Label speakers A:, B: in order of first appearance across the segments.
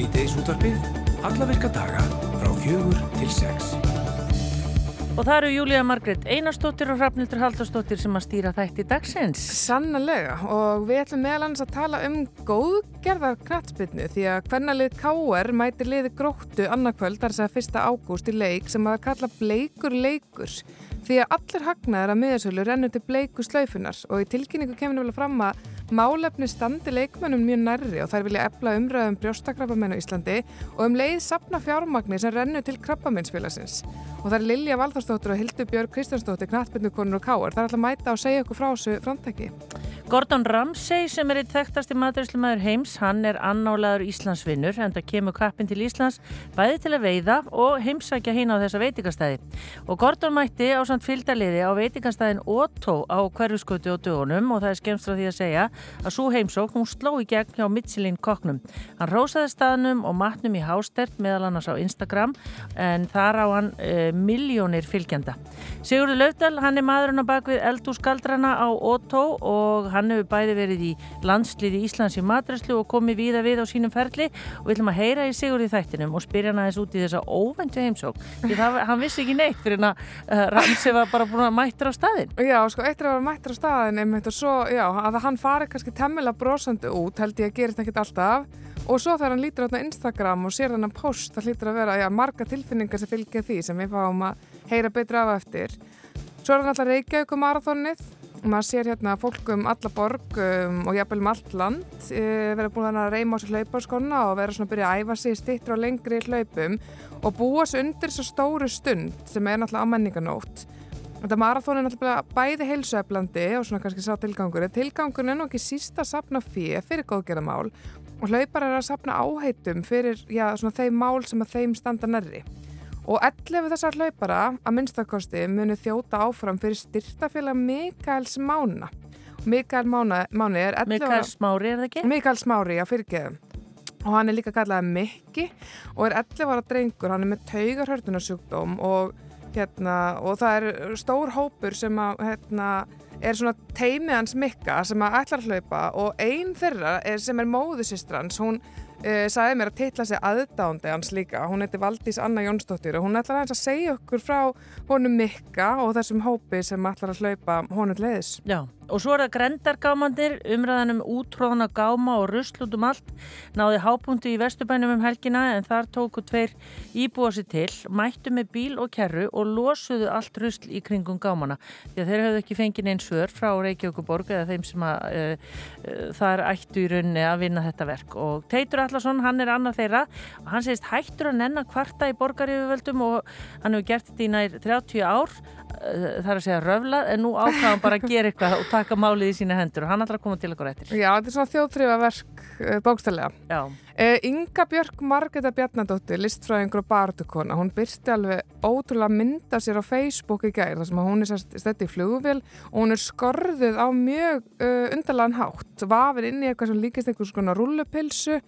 A: Svíteis útvarpið, alla virka daga frá fjögur til sex.
B: Og það eru Júlía Margret Einarstóttir og Hrafnildur Haldarstóttir sem að stýra þætti dagsins.
C: Sannlega og við ætlum meðal hans að tala um góðgerðar knatsbyrnu því að hvernalið K.R. mæti liði gróttu annarkvöld þar sem fyrsta ágúst í leik sem að kalla bleikur leikur því að allir hagnaður að miðarsölu rennur til bleiku slaufunar og í tilkynningu kemur vel fram að Málefni standi leikmennum mjög nærri og þær vilja efla umræðum brjóstakrappamenn á Íslandi og um leið sapna fjármagnir sem rennu til krabbamennsfélagsins. Og það er Lilja Valþórsdóttir og Hildur Björg Kristjánsdóttir, knattbyrnukonur og káar. Það er alltaf að mæta og segja okkur frá þessu framtæki.
B: Gordon Ramsay sem er eitt þekktasti maturíslumæður heims, hann er annálaður Íslandsvinnur en það kemur kappin til Íslands bæði til að veiða og heimsækja hín á þessa veitingastæði. Og Gordon mætti á samt fylgdaliði á veitingastæðin Otto á hverjuskötu og dögunum og það er skemst frá því að segja að svo heimsók hún sló í gegn hjá Michelin koknum. Hann rósaði staðnum og matnum í hástert meðal annars á Instagram en þar á hann e, miljónir fylgjanda. Sigurður Löfdal, hann er maðurinn á bakvið eldúskaldrana á Otto og hann hefur bæði verið í landsliði Íslands í matræslu og komið víða við á sínum ferli og við ætlum að heyra í sigur í þættinum og spyrja hann aðeins út í þessa óvendu heimsók. Það, hann vissi ekki neitt fyrir hann að uh, Ramsey var bara búin að mættra á staðin.
C: Já, sko, eittir að mættra á staðin einmitt og svo, já, að hann fari kannski temmilega brosandi út held ég að gerist ekkit alltaf og svo þegar hann lítur á Instagram og sér þennan post það lítur að vera, já, marga tilfinningar sem fylgja því sem við fáum að heyra betra af eftir. Svo er hann alltaf Reykjavík og marathónið maður sér hérna fólk um alla borg um, og jafnvel um allt land e, vera búin að reyma á sér hlauparskonna og vera svona að byrja að æfa sig stittur á lengri hlaupum og búa sér undir svo stóru stund sem er náttúrulega á menninganót Þetta marathón er náttúrulega bæði heilsueflandi og svona kannski sá tilgangur tilgangun er nú ekki sísta sapna fyrir góðgerðamál og hlaupar er að sapna áheitum fyrir já, þeim mál sem að þeim standa nærri Og 11 þessar hlaupara að minnstakosti muni þjóta áfram fyrir styrtafélag Mikaels Mána. Mikael Mána, Máni er 11
B: Mikael Smári er það ekki?
C: Mikael Smári, já fyrirgeðum. Og hann er líka kallað Mikki og er 11 ára drengur, hann er með taugarhörtunarsjúkdóm og, hérna, og það er stór hópur sem að, hérna, er svona teimið hans Mikka sem að ætlar að hlaupa og einn þeirra er, sem er móðusistrans, hún uh, sagði mér að titla sig aðdándi hans líka, hún heiti Valdís Anna Jónsdóttir og hún ætlar að segja okkur frá honum Mikka og þessum hópi sem ætlar að hlaupa honum leðis.
B: Já og svo er það grendargámandir, umræðan um útróðana gáma og rusl út um allt. Náði hápunktu í Vesturbænum um helgina en þar tóku tveir íbúa sér til, mættu með bíl og kerru og losuðu allt rusl í kringum gámana. Því að þeir hafðu ekki fengið einn svör frá Reykjavíkuborg eða þeim sem að uh, uh, það er ættu í rauninni að vinna þetta verk. Og Teitur Allarsson, hann er annað þeirra. Og hann segist hættur að nenn að kvarta í borgarífuvöldum og hann hefur gert þetta í nær 30 ár er að segja röflað en nú ákvæðum bara að gera eitthvað og taka málið í sína hendur og hann ætlar að koma til okkur eftir.
C: Já, þetta er svona þjóðtrýfaverk uh, bókstælega.
B: Já.
C: Uh, Inga Björk Margeta Bjarnadóttir, listfræðingur og barndukona, hún byrsti alveg ótrúlega mynda sér á Facebook í gæri þar sem hún er stætti í flugvél og hún er skorðuð á mjög uh, undarlegan hátt, vafir inn í eitthvað sem líkist einhvers konar rullupilsu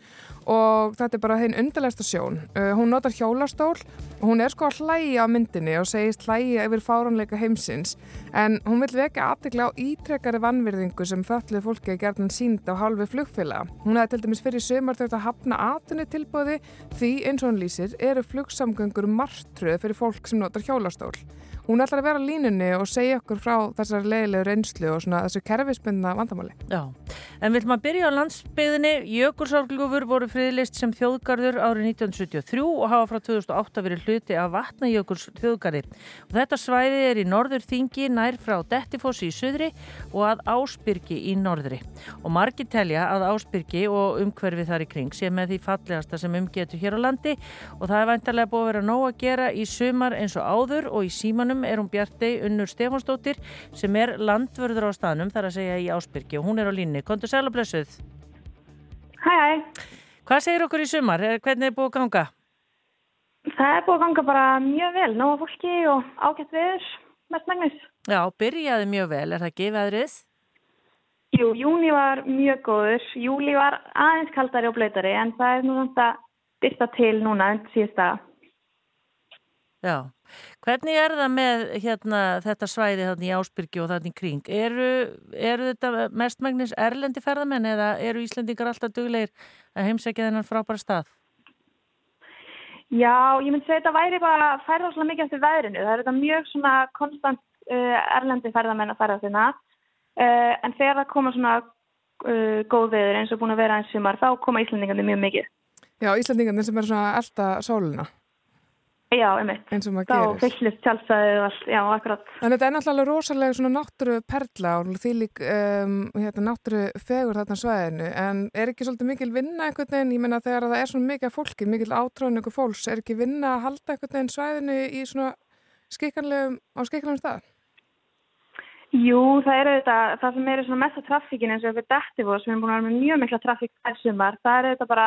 C: og þetta er bara þeim undarlegsta sjón. Uh, hún notar hjólastól og hún er sko að hlæja á myndinni og segist hlæja yfir fáranleika heimsins en hún vil vekja aðtegla á ítrekkari vannvirðingu sem föllið fólki að gerðan sínd á halvi flugfélaga. Hún hefði til dæmis fyrir sömur þurft að hafna aðtunni tilbóði því eins og hún lýsir eru flugsamgöngur margtröð fyrir fólk sem notar hjólastól. Hún ætlar að vera línunni og segja okkur frá þessar leiðilegu reynslu og svona þessu kerfisbundna vandamáli.
B: Já, en vil maður byrja á landsbyðinni. Jökulsárglúfur voru friðlist sem þjóðgarður árið 1973 og hafa frá 2008 verið hluti af vatnajökuls þjóðgarði. Og þetta svæði er í norður þingi nær frá Dettifossi í söðri og að Ásbyrgi í norðri. Og margir telja að Ásbyrgi og umhverfi þar í kring sé með því fallegasta sem umgetur hér á landi og það er vantarlega búið að vera nóg að gera í sumar eins og áður og í símanum staðnum er hún Bjartei Unnur Stefánsdóttir sem er landvörður á staðnum þar að segja í Ásbyrgi og hún er á línni. Kontur sæl og blessuð.
D: Hæ, hæ.
B: Hvað segir okkur í sumar? Hvernig er búið að ganga?
D: Það er búið að ganga bara mjög vel. Nóga fólki og ágætt viður, mest megnis.
B: Já, byrjaði mjög vel. Er það veðrið?
D: Jú, júni var mjög góður. Júli var aðeins kaldari og blöytari en það er nú samt að byrta til núna en síðasta.
B: Já. Hvernig er það með hérna, þetta svæði hérna, í Ásbyrgi og þannig kring? Eru, eru þetta mestmægnis erlendi ferðamenn eða eru Íslendingar alltaf dugleir að heimsækja þennan frábæra stað?
D: Já, ég myndi segja að þetta væri bara svolítið mikið eftir veðrinu. Það er þetta mjög svona konstant uh, erlendi ferðamenn að færa þérna. Uh, en þegar það koma svona uh, góð veður eins og búin að vera eins sumar, þá koma Íslandingandi mjög mikið.
C: Já, Íslandingandi sem er svona elda sóluna.
D: Já, einmitt.
C: Eins og maður
D: Þá
C: gerir.
D: fyllist tjálsæðið og allt, já, akkurat.
C: En þetta er náttúrulega rosalega svona náttúru perla og því lík um, hérna, náttúru fegur þarna svæðinu en er ekki svolítið mikil vinna einhvern veginn, ég menna þegar það er svona mikið af fólki, mikil átráðningu fólks, er ekki vinna að halda einhvern veginn svæðinu í svona skikanlegum, á skikanlegum stað?
D: Jú, það eru þetta, það sem eru svona mesta trafíkin eins og við Dettivos, við erum búin að vera með mjög mikla trafík þær sumar, það eru þetta bara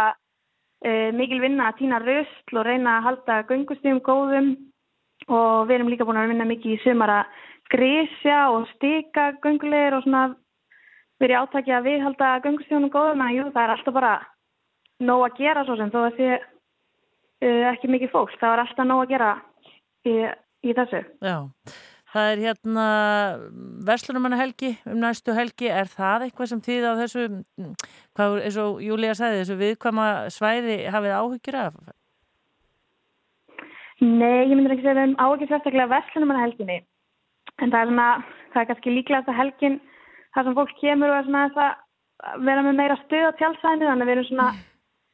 D: uh, mikil vinna að týna rusl og reyna að halda göngustíðum góðum. Og við erum líka búin að vinna mikið í sumar að grísja og stika göngulegir og svona verið átaki að viðhalda göngustíðunum góðum. En jú, það er alltaf bara nóg að gera svo sem þó að því uh, ekki mikið fólk, það er alltaf nóg að gera í, í þessu.
B: Já, það er hérna Veslunumanna helgi um næstu helgi, er það eitthvað sem þið á þessu, mm, hvað eins og Júlía sagði, þessu viðkvæma svæði hafið áhyggjur af?
D: Nei, ég myndir ekki segja við um áhyggjur sérstaklega veslunumanna helginni en það er svona, það er kannski líklegast að helgin þar sem fólk kemur og er svona þess að vera með meira stöð á tjálsæðinu þannig að við erum svona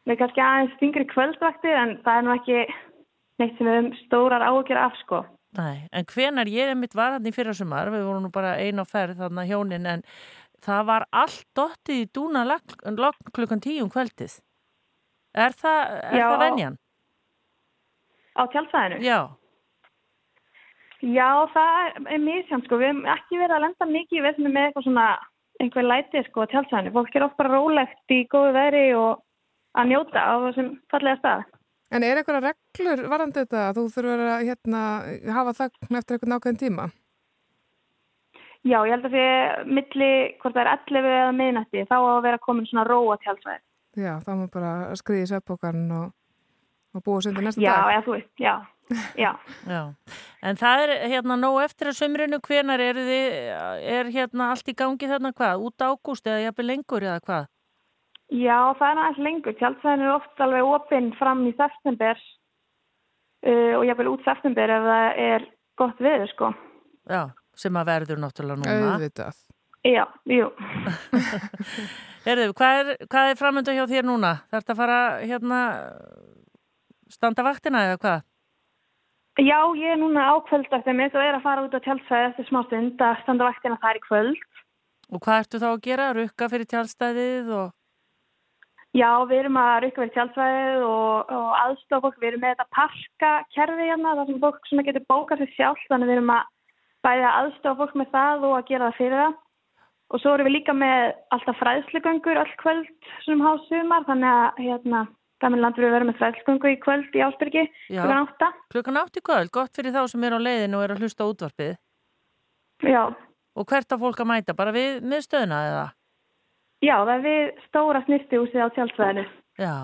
D: með kannski aðeins þingri kvöldvaktir en það er nú ekki neitt sem við höfum stórar áhyggjur af sko.
B: Nei, en hvenar ég er mitt varandi í fyrra sumar, við vorum nú bara einu á ferð þarna hjónin, en það var allt dottið í dúna logn klukkan tíum kvöldið. Er það, er
D: Já.
B: það venjan?
D: Á tjálsæðinu?
B: Já,
D: Já, það er, misjant sko, við hefum ekki verið að lenda mikið í vesinu með eitthvað svona einhver læti sko á tjálsæðinu. Fólk er oft bara rólegt í góðu veri og að njóta á þessum fallega stað.
C: En er eitthvað reglur varandi þetta að þú þurfur að hérna, hafa þögn eftir eitthvað nákvæðin tíma?
D: Já, ég held að því milli, hvort það er 11 eða miðnætti, þá á að vera komin svona róa tjálsvæði.
C: Já, þá má bara skriði í söpbókan og, og búa sig undir næsta
D: Já,
C: dag.
D: eða þú veist, já, já.
B: já. En það er hérna nóg eftir að sömrinu hvenar eru þið, er hérna allt í gangi þarna hvað? Út ágúst eða jafnvel lengur eða hvað?
D: Já, það er aðeins lengur. Tjálsvæðin er oft alveg opinn fram í september uh, og jafnvel út september ef það er gott veður, sko.
B: Já, sem að verður náttúrulega núna.
C: Auðvitað.
D: Já, jú.
B: Erðu, hvað er, hvað er framönda hjá þér núna? Þarf þetta að fara hérna standa vaktina eða hvað?
D: Já, ég er núna á kvöldvættum mitt og er að fara út á tjálsvæði eftir smá stund að standa vaktina þar í kvöld.
B: Og hvað ertu þá að gera? Rukka fyrir tjálstæðið og...
D: Já, við erum að rukka við tjálsvæðið og, og aðstofa fólk. Við erum með þetta parkakerfi hérna, þar sem fólk svona getur bókað sér sjálf, þannig við erum að bæði að aðstofa fólk með það og að gera það fyrir það. Og svo erum við líka með alltaf fræðslugöngur öll kvöld svona hásumar, þannig að hérna, Gaminland við verðum með fræðslugöngu í kvöld í Ásbyrgi,
B: Já.
D: klukkan átta.
B: Klukkan átt í kvöld, gott fyrir þá sem er á leiðinu og er að hlusta útvarpið.
D: Já,
B: Og hvert á fólk að mæta? Bara við miðstöðuna eða?
D: Já, það er við stóra snirtihúsið á tjálsvæðinu.
B: Já,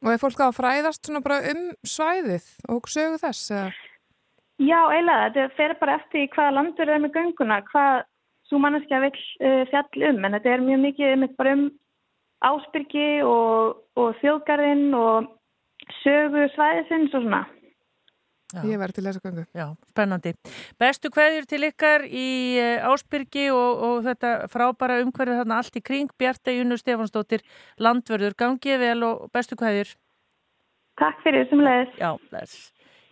C: Og er fólk að fræðast svona bara um svæðið og sögu þess? eða?
D: Já, eiginlega, þetta fer bara eftir hvaða landur er með gönguna, hvað svo manneskja vill uh, fjall um, en þetta er mjög mikið einmitt bara um Ásbyrgi og, og þjóðgarðinn og sögu svæðisins og svona.
B: Já,
C: Ég verði til þess að gangu.
B: já, spennandi. Bestu kveðjur til ykkar í eh, Ásbyrgi og, og þetta frábæra umhverfið þarna allt í kring. Bjarta Júnu Stefansdóttir, landvörður, gangið vel og bestu kveðjur.
D: Takk fyrir sem leiðis.
B: Já, þess.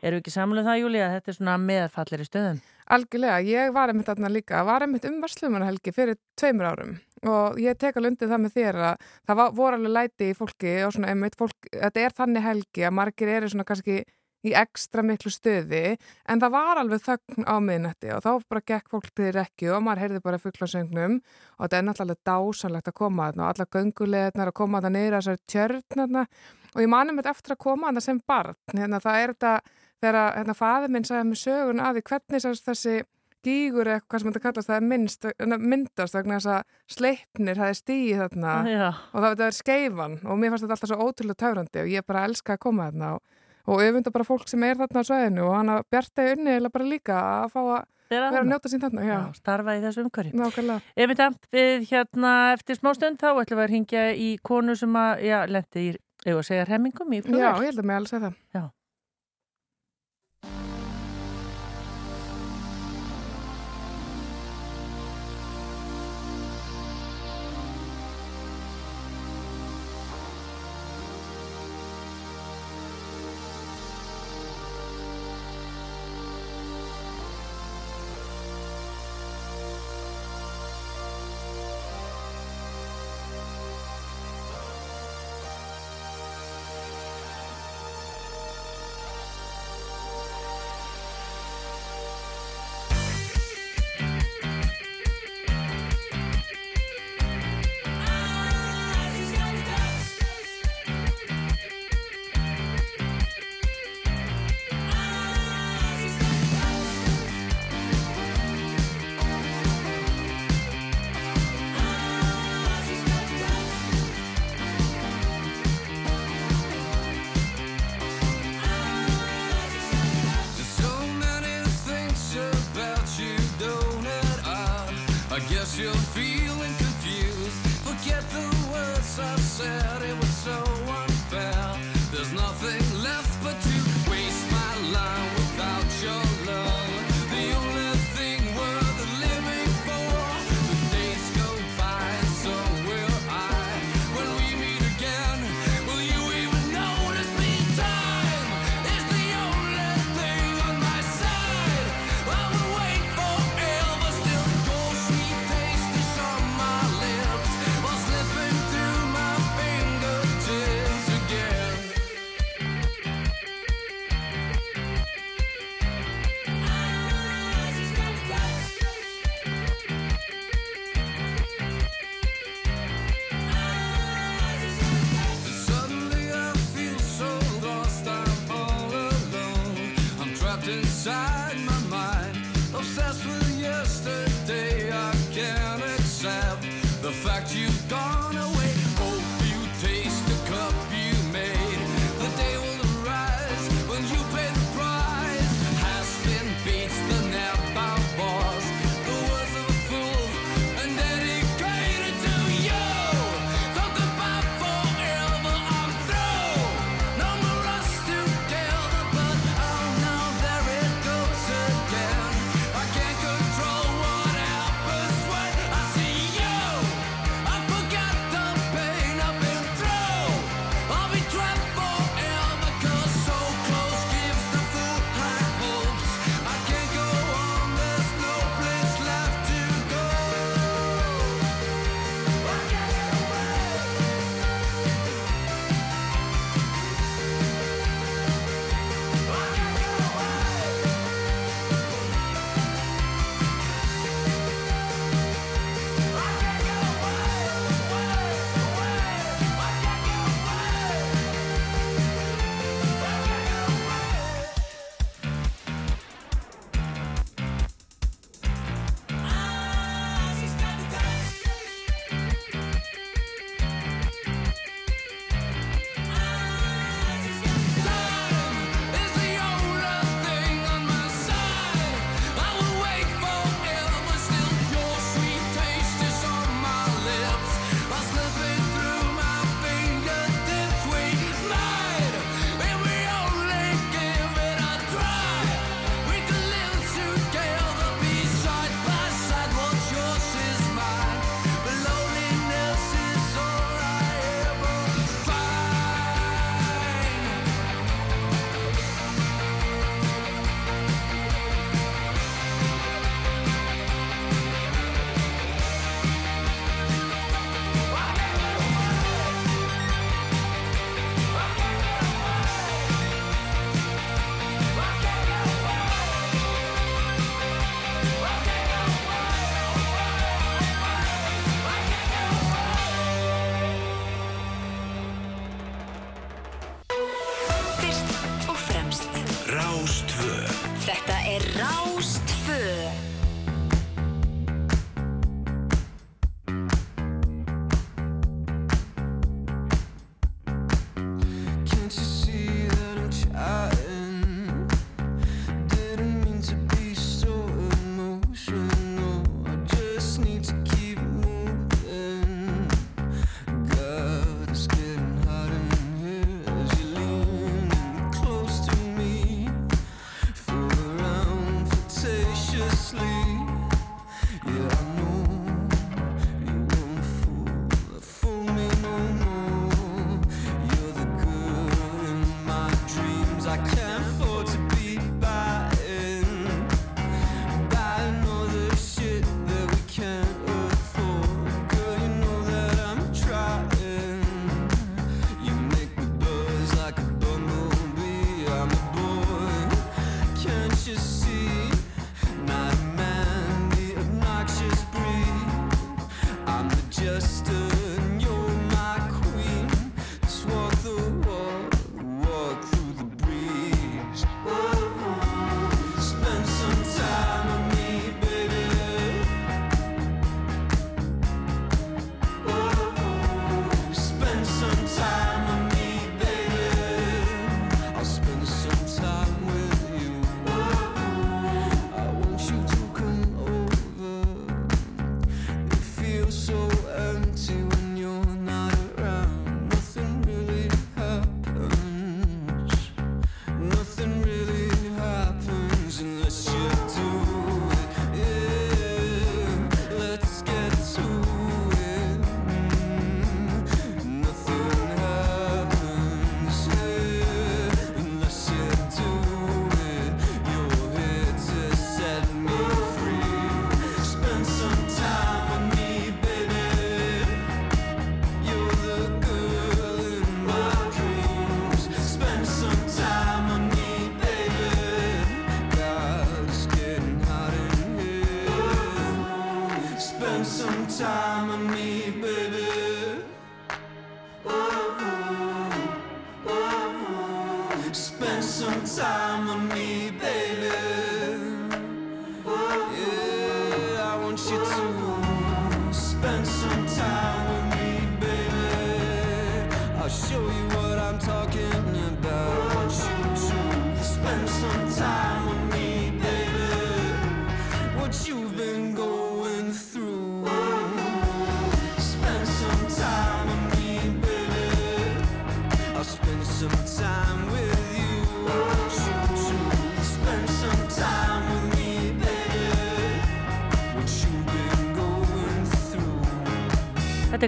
B: Eru ekki samlega það, Júlía? Þetta er svona meðfallir í stöðum.
C: Algjörlega, ég var einmitt þarna líka, var einmitt um Varslumannahelgi fyrir tveimur árum og ég tek alveg undir það með þér að það var, voru alveg læti í fólki og svona einmitt fólk, þetta er þannig helgi að margir eru svona kannski í ekstra miklu stöði en það var alveg þögn á miðnætti og þá bara gekk fólk til rekju og maður heyrði bara fugglasöngnum og þetta er náttúrulega dásanlegt að koma þarna og alla göngulegarnar að koma þarna niður að þessari tjörn og ég manum þetta eftir að koma þarna sem barn, hérna, það er þetta þegar hérna, faður minn sagði með sögun að því hvernig þessi gígur eða hvað sem þetta kallast, það er minnst, myndast vegna þess að sleipnir það er stíði þarna
B: Já,
C: og það er skeifan og mér fannst þetta alltaf svo ótrúlega og öfunda bara fólk sem er þarna á sveðinu og hann að bjarta í unni eða bara líka að fá að
B: vera
C: að njóta sín þarna, já,
B: Já, starfa í þessu umhverju.
C: nákvæmlega.
B: Ef þetta, við hérna eftir smá stund þá ætlum við að hringja í konu sem að, já, lendi í, ef að segja, remmingum í
C: Já,
B: flugvél.
C: ég held að mig alveg segja það.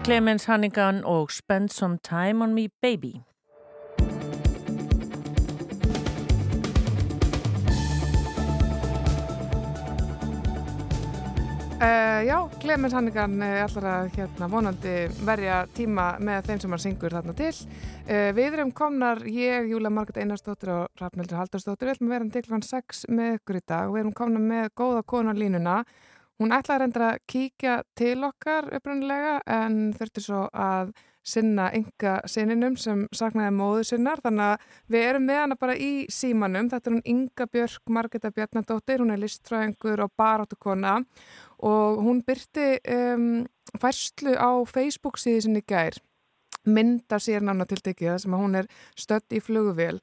B: Clemens Hannigan og Spend Some Time on Me Baby.
C: Uh, já, Clemens Hannigan er allar að hérna, vonandi verja tíma með þeim sem hann syngur þarna til. Uh, við erum komnar, ég, Júlia Marget Einarsdóttir og Rafnildur Haldarsdóttir, við ætlum að vera til kl. 6 með ykkur í dag og við erum komnar með góða konu á línuna. Hún ætlaði að reynda að kíkja til okkar uppröndilega en þurfti svo að sinna enga sinninum sem saknaði móðu sinnar. Þannig að við erum með hana bara í símanum. Þetta er hún Inga Björk Margeta Bjarnadóttir. Hún er listfræðingur og baráttukona. Og hún byrti um, færslu á Facebook síði sinni gær. Mynda sér nána tiltekið sem að hún er stödd í flugvél.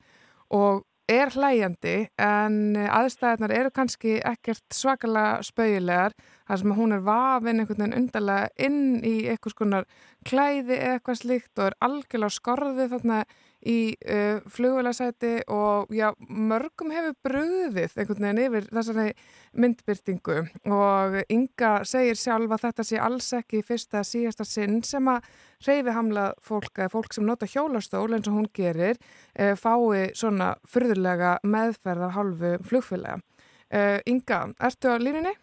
C: Og er hlæjandi en aðstæðarnar eru kannski ekkert svakalega spauilegar þar sem hún er vafin einhvern veginn undarlega inn í eitthvað skonar klæði eitthvað slíkt og er algjörlega skorðið þarna í uh, flugvélasæti og já, mörgum hefur bröðið einhvern veginn yfir þessari myndbyrtingu og Inga segir sjálf að þetta sé alls ekki fyrsta síðasta sinn sem að reyfi hamla fólk fólk sem nota hjólastól eins og hún gerir uh, fái svona fyrðurlega meðferð af hálfu flugfélaga. Uh, Inga, ertu á línunni?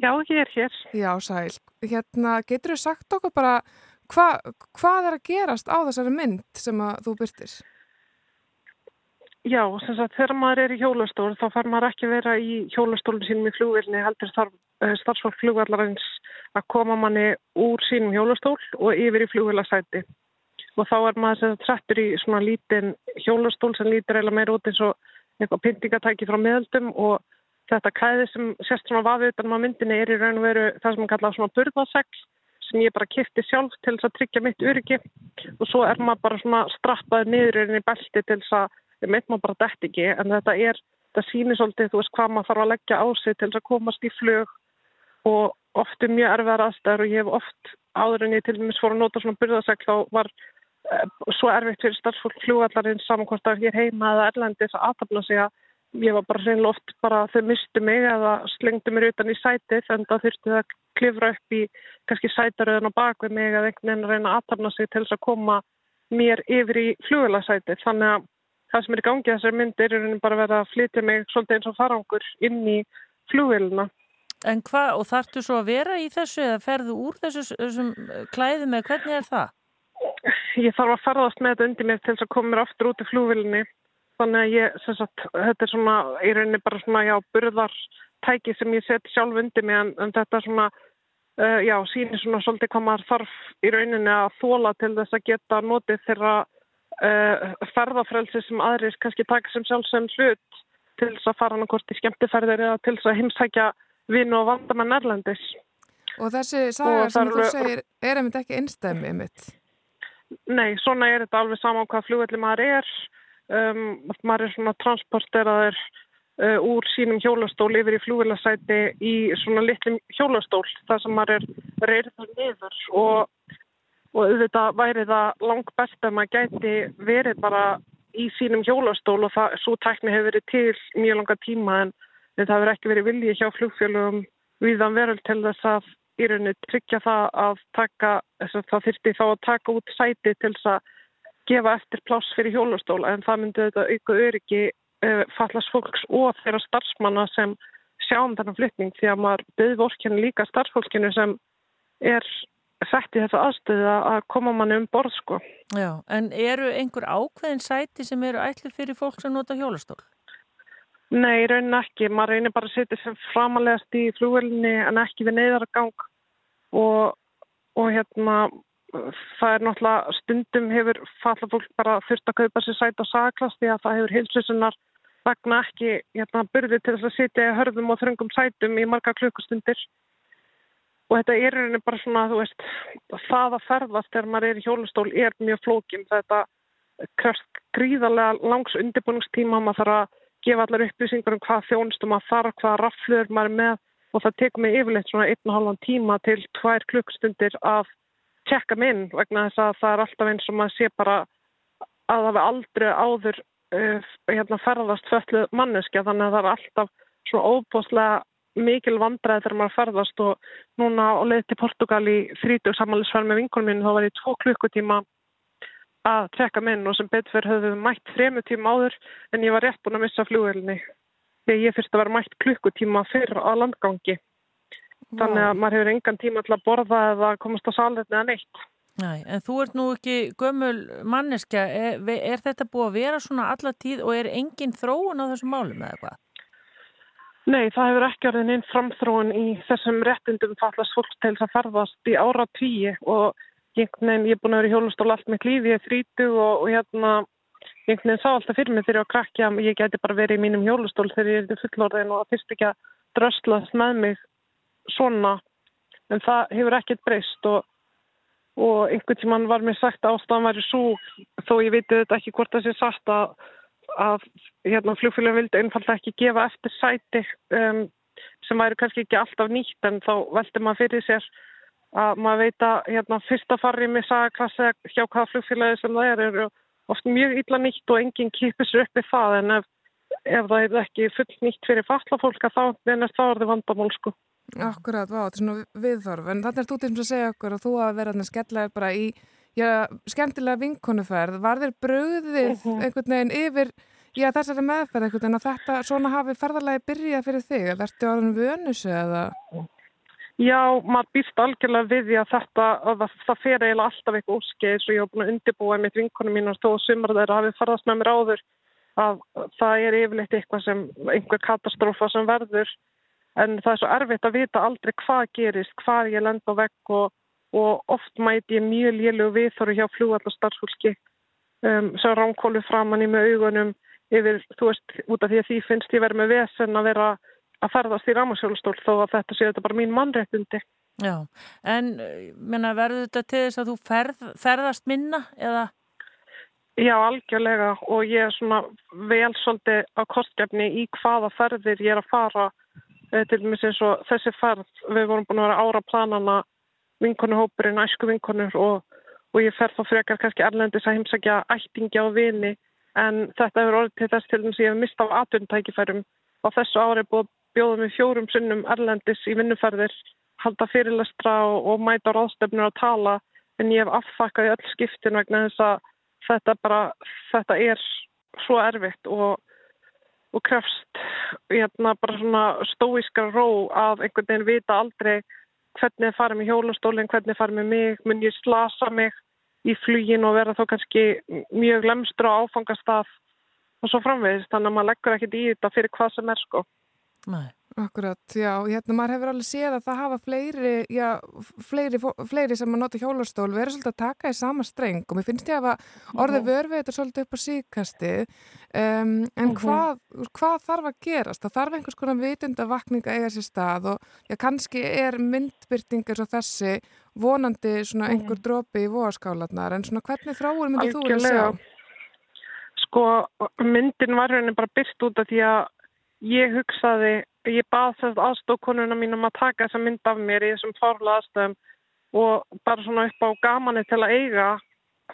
E: Já, ég er hér.
C: Já, sæl. Hérna, getur þú sagt okkur bara hva, hvað er að gerast á þessari mynd sem að þú byrtir?
E: Já, sem sagt, þegar maður er í hjólastól þá far maður ekki vera í hjólastólun sínum í flugvilni heldur uh, starfsfólk flugvallarins að koma manni úr sínum hjólastól og yfir í flugvilasæti. Og þá er maður sem sagt trættur í svona lítinn hjólastól sem lítur eða meira út eins og eitthvað pyntingatæki frá meðaldum og þetta kæði sem sérst svona vafið utan á myndinni er í raun og veru það sem maður kalla svona burðasegl sem ég bara kipti sjálf til þess að tryggja mitt öryggi. Og svo er maður bara svona strappaði niður inn í belti til þess að við mitt maður bara dætt ekki en þetta er, þetta sýnir svolítið þú veist hvað maður þarf að leggja á sig til þess að komast í flög og oft er mjög erfiðar aðstæður og ég hef oft áður en ég til dæmis fór að nota svona burðasegl þá var uh, svo erfitt fyrir starfsfólk flugvallarins saman hvort að hér heima eða erlendis að aðtapna sig að ég var bara reynilega oft bara þau mistu mig eða slengdu mér utan í sætið en það þurfti það klifra upp í kannski sætaröðun á bakvið mig eða einhvern veginn að reyna að aðtapna sig til þess að koma mér yfir í flugvélasætið þannig að það sem er í gangi þessar myndir er bara að vera að flytja mig svolítið eins og farangur inn í flugvélina.
B: En hvað, og þarftu svo að vera í þessu eða ferðu úr þessu, þessum klæðum eða hvernig er það?
E: Ég þarf að ferðast með þetta undir mér til þess að koma mér aftur út í flugvélinni. Þannig að ég, sem sagt, þetta er svona í rauninni bara svona, já, burðartæki sem ég set sjálf undir mig en, en þetta er svona, uh, já, sýnir svona svolítið hvað maður þarf í rauninni að þóla til þess að geta notið þeirra uh, ferðafrelsi sem aðrir kannski taka sem sjálfsögum hlut til þess að fara hann hvort í skemmtiferðir eða til þess að heimsækja vinu og vandamenn erlendis.
C: Og þessi saga
E: Og
C: sem þú
E: er-
C: segir er einmitt ekki einstæmi mitt.
E: Nei, svona er þetta alveg saman hvað flugvelli maður er. Um, maður er svona transporteraður úr sínum hjólastól yfir í flugvellasæti í svona litlum hjólastól þar sem maður er reyður niður. Og, og auðvitað væri það langt best að maður gæti verið bara í sínum hjólastól og það, svo tækni hefur verið til mjög langa tíma en, en það hefur ekki verið vilji hjá flugfélugum viðan veröld til þess að í rauninni tryggja það að taka, það þyrfti þá að taka út sæti til þess að gefa eftir pláss fyrir hjólastóla en það myndi þetta auka öryggi uh, fallast fólks og þeirra starfsmanna sem sjá um þennan flytning því að maður byggði vorkenni líka starfsfólkinu sem er sett í þessa aðstöðu að koma manni um borð sko.
B: Já, en eru einhver ákveðin sæti sem eru ætlu fyrir fólk sem nota hjólastól?
E: Nei, í rauninni ekki. Maður reynir bara að setja sem framalegast í flugvelinni en ekki við neyðargang og, og hérna það er náttúrulega stundum hefur falla fólk bara þurft að kaupa sér sæt á saklast því að það hefur heilsusinnar vegna ekki hérna, byrði til þess að sitja í hörðum og þröngum sætum í marga klukkustundir. Og þetta er rauninni bara svona veist, það að ferðast þegar maður er í hjólustól er mjög flókin. Þetta krefst gríðarlega langs undirbúningstíma, maður þarf að gefa allar upplýsingar um hvað þjónustum maður þarf, hvað raflur maður er með og það tekur mig yfirleitt svona einn og halvan tíma til tvær klukkstundir að tjekka minn vegna þess að það er alltaf eins og maður sé bara að það er aldrei áður uh, hérna, ferðast föllu manneskja. Þannig að það er alltaf svona óbúslega mikil vandræði þegar maður ferðast og núna á leið til Portugal í þrítug samanlisverð með vinkunum mínu þá var ég tvo klukkutíma að tjekka minn og sem betur höfðu við mætt þremu tíma áður en ég var rétt búin að missa flugvelni þegar ég fyrst að vera mætt klukkutíma fyrr á landgangi þannig að maður hefur engan tíma til að borða eða komast á saletni eða neitt.
B: Næ, en þú ert nú ekki gömul manneskja, er, er þetta búið að vera svona alla tíð og er engin þróun á þessum málum eða hvað?
E: Nei, það hefur ekki orðin einn framþróun í þessum réttindum fallast fólks til þess að ferðast í ára tíi og einhvern veginn, ég er búin að vera í hjólustól allt mitt lífi, ég er þrítu og, og hérna, einhvern veginn sá alltaf fyrir mig þegar ég var að ég geti bara verið í mínum hjólustól þegar ég er fullorðin og það fyrst ekki að dröslast með mig svona, en það hefur ekkert breyst og, og einhvern tíman var mér sagt að ástæðan væri svo, þó ég veit þetta ekki hvort það sé sagt að, að hérna, flugfélagin vildi einfallega ekki gefa eftir sæti um, sem væri kannski ekki alltaf nýtt en þá veldi maður fyrir sér að maður veit að hérna, fyrsta farri með sagaklassi hjá hvaða flugfélagi sem það er eru oft mjög illa nýtt og enginn kýpur sér upp í það en ef, ef það er ekki full nýtt fyrir falla fólk að þá er það vandamál sko.
C: Akkurat, vá, þetta er svona viðþorf en þannig er þú til að segja okkur að þú að vera skellega bara í já, skemmtilega vinkonuferð, var þér bröðið -huh. einhvern veginn yfir já, þessari meðferð einhvern veginn að þetta svona hafi ferðarlega byrjað fyrir þig, eða ertu orðin vönusu eða?
E: Já, maður býst algjörlega við því að þetta, að það fer eiginlega alltaf eitthvað óskeið. Svo ég hef búin að undirbúa mitt vinkonum mín og stóð sumar þeirra hafið farðast með mér áður að það er yfirleitt eitthvað sem, einhver katastrófa sem verður en það er svo erfitt að vita aldrei hvað gerist, hvað ég lend á vegg og, og oft mæti ég mjög lélug viðþóru hjá flúallarstarfsfólki um, sem ránkólu framann í með augunum yfir, þú veist, út af því að því finnst ég verið með vesen að vera að ferðast í rámasjólustól þó að þetta sé þetta bara mín mannréttundi.
B: Já, en menna, verður þetta til þess að þú ferð, ferðast minna eða?
E: Já, algjörlega og ég er svona vel svolítið á kostgefni í hvaða ferðir ég er að fara til dæmis eins og þessi ferð, við vorum búin að vera ára planana vinkonuhópurinn, æsku vinkonur og, og ég fer þá frekar kannski erlendis að heimsækja ættingi á vini en þetta hefur orðið til þess til að ég hef mistað á atvinnutækifærum. Á þessu ári búið bjóðum við fjórum sunnum erlendis í vinnuferðir, halda fyrirlestra og, og mæta ráðstefnur að tala en ég hef afþakkað í öll skiptin vegna þess að þetta, bara, þetta er svo erfitt og, og krefst hérna, stóískar ró að einhvern veginn vita aldrei hvernig það farum í hjólastólinn, hvernig það farum í mig, mun ég slasa mig í flugin og vera þá kannski mjög lemstur á áfangastaf og svo framvegist, þannig að maður leggur ekkert í þetta fyrir hvað sem er sko.
B: Nei.
C: Akkurat, já, hérna maður hefur alveg séð að það hafa fleiri, já, fleiri, fleiri sem að nota hjólastól verður svolítið að taka í sama streng og mér finnst ég að orðið vörfið þetta svolítið upp á síkasti um, en hvað, hvað þarf að gerast? Það þarf einhvers konar vitundavakning að eiga sér stað og já, kannski er myndbyrtingar svo þessi vonandi svona einhver dropi í voðaskálanar en svona hvernig þráur myndir þú að sjá?
E: Sko, myndin var raunin bara byrst út af því að ég hugsaði, ég bað þess aðstókonuna mínum að taka þessa mynd af mér í þessum fárlega aðstöðum og bara svona upp á gamani til að eiga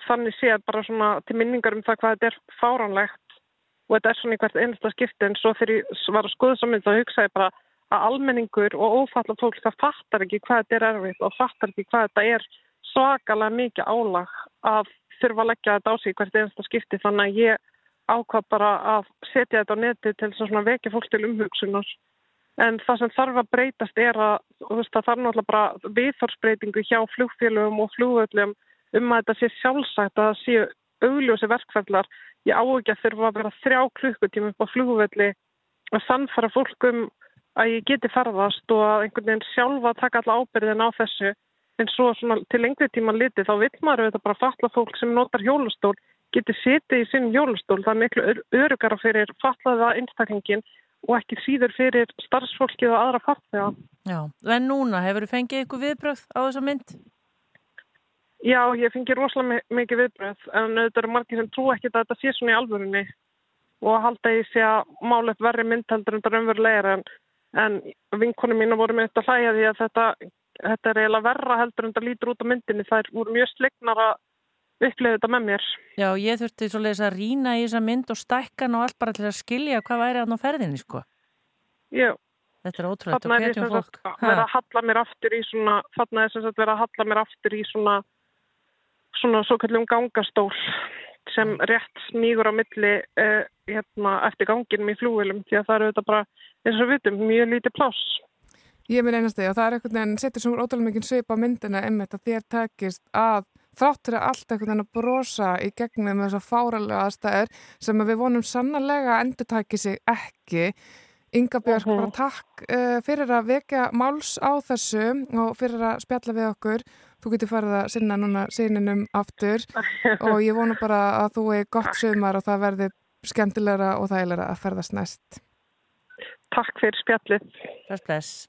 E: þannig séð bara svona til minningar um það hvað þetta er fáránlegt og þetta er svona í hvert einasta skipti en svo þegar ég var að skoða mynd þá hugsaði bara að almenningur og ófalla fólk það fattar ekki hvað þetta er erfitt og fattar ekki hvað þetta er svakalega mikið álag að þurfa að leggja þetta á sig hvert einasta skipti þannig að ég ákvað bara að setja þetta á neti til að vekja fólk til umhugsunar. En það sem þarf að breytast er að það þarf náttúrulega bara viðþórsbreytingu hjá flugfélögum og flugvöldum um að þetta sé sjálfsagt að það sé augljósi verkfællar. Ég á ekki að þurfa að vera þrjá klukkutíma upp á flugvöldi og sannfara fólkum að ég geti ferðast og að einhvern veginn sjálfa taka alla ábyrðin á þessu en svo til lengri tíma litið þá vill maður auðvitað bara fatla fólk sem notar hjólastól geti setið í sinn hjólastól. Það er miklu ör- öruggara fyrir fatlaða einstaklingin og ekki síður fyrir starfsfólkið og aðra fatlega.
F: Já, en núna hefur þú fengið ykkur viðbröð á þessa mynd?
E: Já, ég fengi rosalega mi- mikið viðbröð en auðvitað eru margir sem trú ekki að þetta sé svona í alvörunni og halda í sig að upp verri myndheldur raunverulega er en, en vinkonum mínu voru með þetta að hlæja því að þetta, þetta er eiginlega verra heldur en það lítur út á myndinni. Það voru mjög slegnar að upplega þetta með mér.
F: Já, ég þurfti svoleiðis að rýna í þessa mynd og stækka hann og allt bara til að skilja hvað væri hann á ferðinni, sko.
E: Já,
F: Þetta er ótrúlegt og
E: er sem
F: fólk.
E: sagt að að halla mér aftur í svona, þarna er sem sagt vera að halla mér aftur í svona, svona svo kallum gangastól sem rétt smígur á milli uh, hérna, eftir ganginum í flúvilum því að það eru þetta bara, eins og við vitum, mjög lítið pláss.
C: Ég minn einasti og það er einhvern veginn, setur svo ótrúlega mikið svip á myndina einmitt að þér takist að þráttur að allt einhvern veginn að brosa í gegnum þessar fáralega aðstæður sem að við vonum sannarlega að endur taki sig ekki. Inga Björk,
E: Mhm.
C: bara takk uh, fyrir að vekja máls á þessu og fyrir að spjalla við okkur. Þú getur farið að sinna núna síninum aftur og ég vona bara að þú er gott sumar og það verði skemmtilegra og þægilegra að ferðast næst.
E: Takk fyrir spjallið.
F: Bless, bless.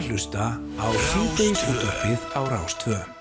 G: Að
A: hlusta á síðdeis útvarpið á Rástvö.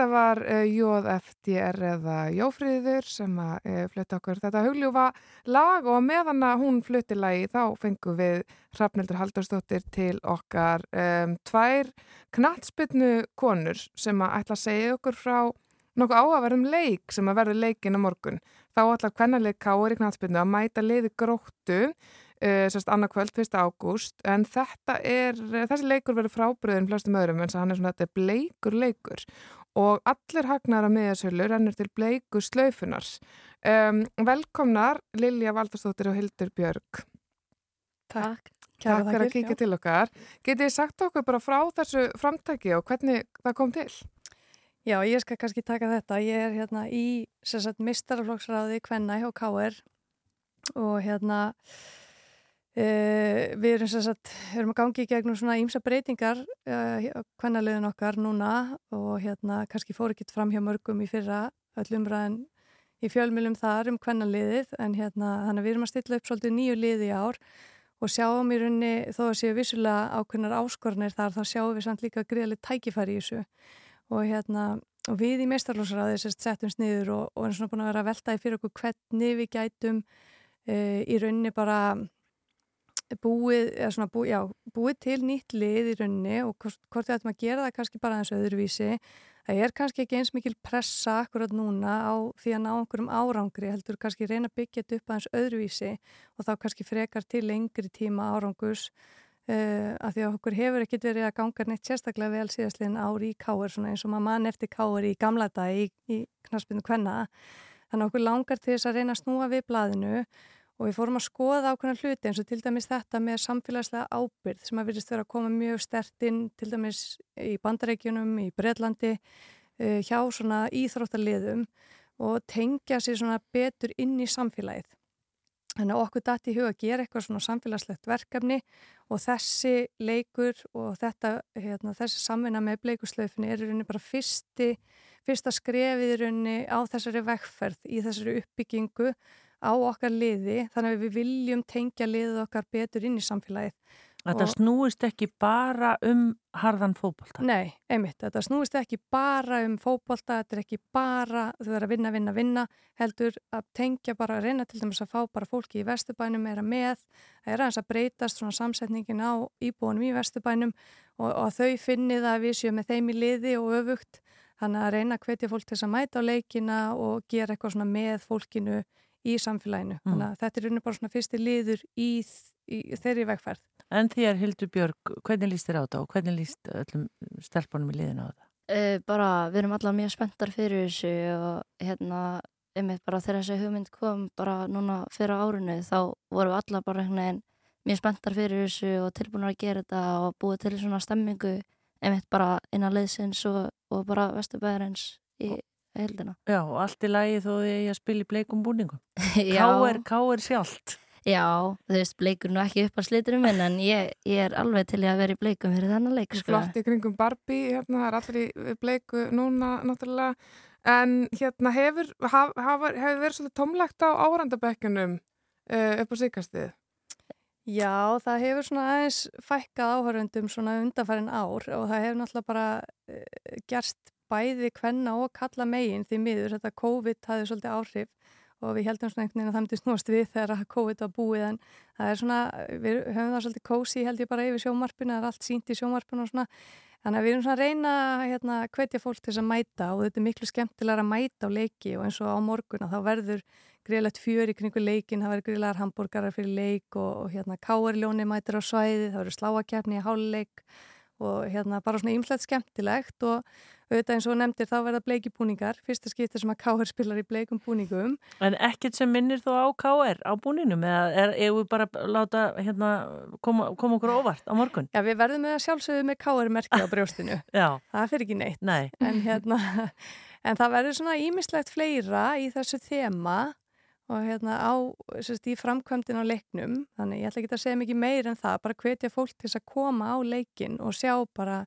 C: Þetta var uh, JFDR eða Jófríður sem að uh, flutti okkur þetta hugljúfa lag og meðan að hún flutti lagi þá fengum við Hrafnildur Haldursdóttir til okkar um, tvær knatsbytnu konur sem að ætla að segja okkur frá nokkuð áhugaverðum leik sem að verður leikin á morgun. Þá ætla kvennarleik Káur í knatsbytnu að mæta liði gróttu uh, sérst annarkvöld 1. ágúst en þetta er, þessi leikur verður frábriðin flestum öðrum en er svona, þetta er bleikur leikur og allir hagnar að miðasölu rennur til bleiku slaufunars. Um, velkomnar Lilja Valdarsdóttir og Hildur Björg.
H: Takk.
C: Takk fyrir að kíkja til okkar. Getið þið sagt okkur bara frá þessu framtæki og hvernig það kom til?
H: Já, ég skal kannski taka þetta. Ég er hérna í mistaraflokksræði Kvenna hjá KR og hérna uh, við erum, sagt, erum að gangi í gegnum svona ímsa breytingar uh, kvennaliðin okkar núna og hérna kannski fór ekki fram hjá mörgum í fyrra öllum ræðin í fjölmjölum þar um kvennaliðið en hérna þannig að við erum að stilla upp svolítið nýju liði í ár og sjáum í rauninni þó að séu vissulega ákveðnar áskornir þar þá sjáum við samt líka greiðlega tækifæri í þessu. Og hérna og við í meistarlósraði sérst settum sniður og, og erum svona búin að vera að velta í fyrir okkur hvernig við gætum e, í rauninni bara búið, búið, já, búið til nýtt lið í rauninni og hvort, hvort við ættum að gera það kannski bara eins öðruvísi. Það er kannski ekki eins mikil pressa akkurat núna á því að ná einhverjum árangri heldur kannski reyna að byggja þetta upp aðeins öðruvísi og þá kannski frekar til lengri tíma árangus uh, af því að okkur hefur ekkit verið að ganga neitt sérstaklega vel síðastliðin ári í svona eins og maður mann eftir káir í gamla dag í, í knaspinu kvenna. Þannig að okkur langar til þess að reyna að snúa við blaðinu og við fórum að skoða ákveðna hluti eins og til dæmis þetta með samfélagslega ábyrð sem að virðist vera að koma mjög stert inn til dæmis í bandarækjunum, í Breitlandi uh, hjá svona íþróttaliðum og tengja sér svona betur inn í samfélagið. Þannig að okkur dætti í huga að gera eitthvað svona samfélagslegt verkefni og þessi leikur og þetta, hérna, þessi samvinna með bleikuslaufinni er í rauninni bara fyrsti, fyrsta skrefið í rauninni á þessari vekkferð, í þessari uppbyggingu á okkar liði, þannig að við viljum tengja liðið okkar betur inn í samfélagið.
B: Þetta
H: Og-
B: snúist ekki bara um harðan fótbolta.
H: Nei, einmitt, þetta snúist ekki bara um fótbolta, þetta er ekki bara þau verður að vinna, vinna, vinna, heldur að tengja bara að reyna til dæmis að fá bara fólki í vesturbænum meira með, það er aðeins að breytast svona samsetningin á íbúanum í vesturbænum og, og að þau finni það að við séum með þeim í liði og öfugt, þannig að reyna að hvetja fólk til þess að mæta á leikina og gera eitthvað svona með fólkinu í samfélaginu,
B: Mm.
H: þannig að þetta er rauninni bara svona fyrsti liður í, í þeirri vegferð.
B: En þér, Hildur Björg, hvernig líst þér á þetta og hvernig líst öllum stelpunum í liðinu á þetta?
I: Uh, bara, við erum allar mjög spenntar fyrir þessu og hérna, einmitt bara þegar þessi hugmynd kom bara núna fyrir árinu þá vorum við allar bara einhvern veginn mjög spenntar fyrir þessu og tilbúinir að gera þetta og búið til svona stemmingu einmitt bara innan leiðsins og, og bara vesturbæðarins í heldina.
B: Já, og allt í lagi þó því að spila í bleikum búningum.
I: Já.
B: Káir, káir sjálft.
I: Já, þú veist, bleikur nú ekki upp á sliturum minn en ég, ég er alveg til að vera í bleikum fyrir þennan leik, sko.
C: flott í kringum Barbie, hérna, það er allir í bleiku núna náttúrulega, en hérna hefur, haf, haf, hefur verið svolítið tómlegt á árandabekkunum uh, upp á síkastið?
H: Já, það hefur svona aðeins fækkað áhörundum svona undanfærin ár og það hefur náttúrulega bara uh, gerst bæði kvenna og kalla megin því miður. Þetta COVID hafði svolítið áhrif og við heldum svona einhvern veginn að það myndi snúast við þegar COVID var búið en það er svona, við höfum það svolítið kósi held ég bara yfir sjómarpinu, það er allt sínt í sjómarpinu og svona. Þannig að við erum svona að reyna hérna, hvetja fólk til þess að mæta og þetta er miklu skemmtilega að mæta á leiki og eins og á morgun að þá verður greiðlegt fjör í kringu leikin, það verður greiðlegar hambúrgarar fyrir leik og, og hérna káarljóni mætir á svæði, það verður sláakefni í háluleik og hérna bara svona ýmslegt skemmtilegt og auðvitað eins og þú nefndir þá verða bleikibúningar, fyrsta skipti sem að káar spilar í bleikum búningum.
B: En ekkert sem minnir þó á káir á búninum eða er, við bara láta hérna, koma, koma okkur óvart á morgun?
H: Já, við verðum með að sjálfsögðu með káarmerki á brjóstinu.
B: Já.
H: Það fyrir ekki neitt.
B: Nei.
H: En hérna, en það verður svona ímislegt fleira í þessu þema og hérna á, sérst, í framkvæmdin á leiknum, þannig ég ætla ekki að segja mikið meir en það, bara hvetja fólk til þess að koma á leikin og sjá bara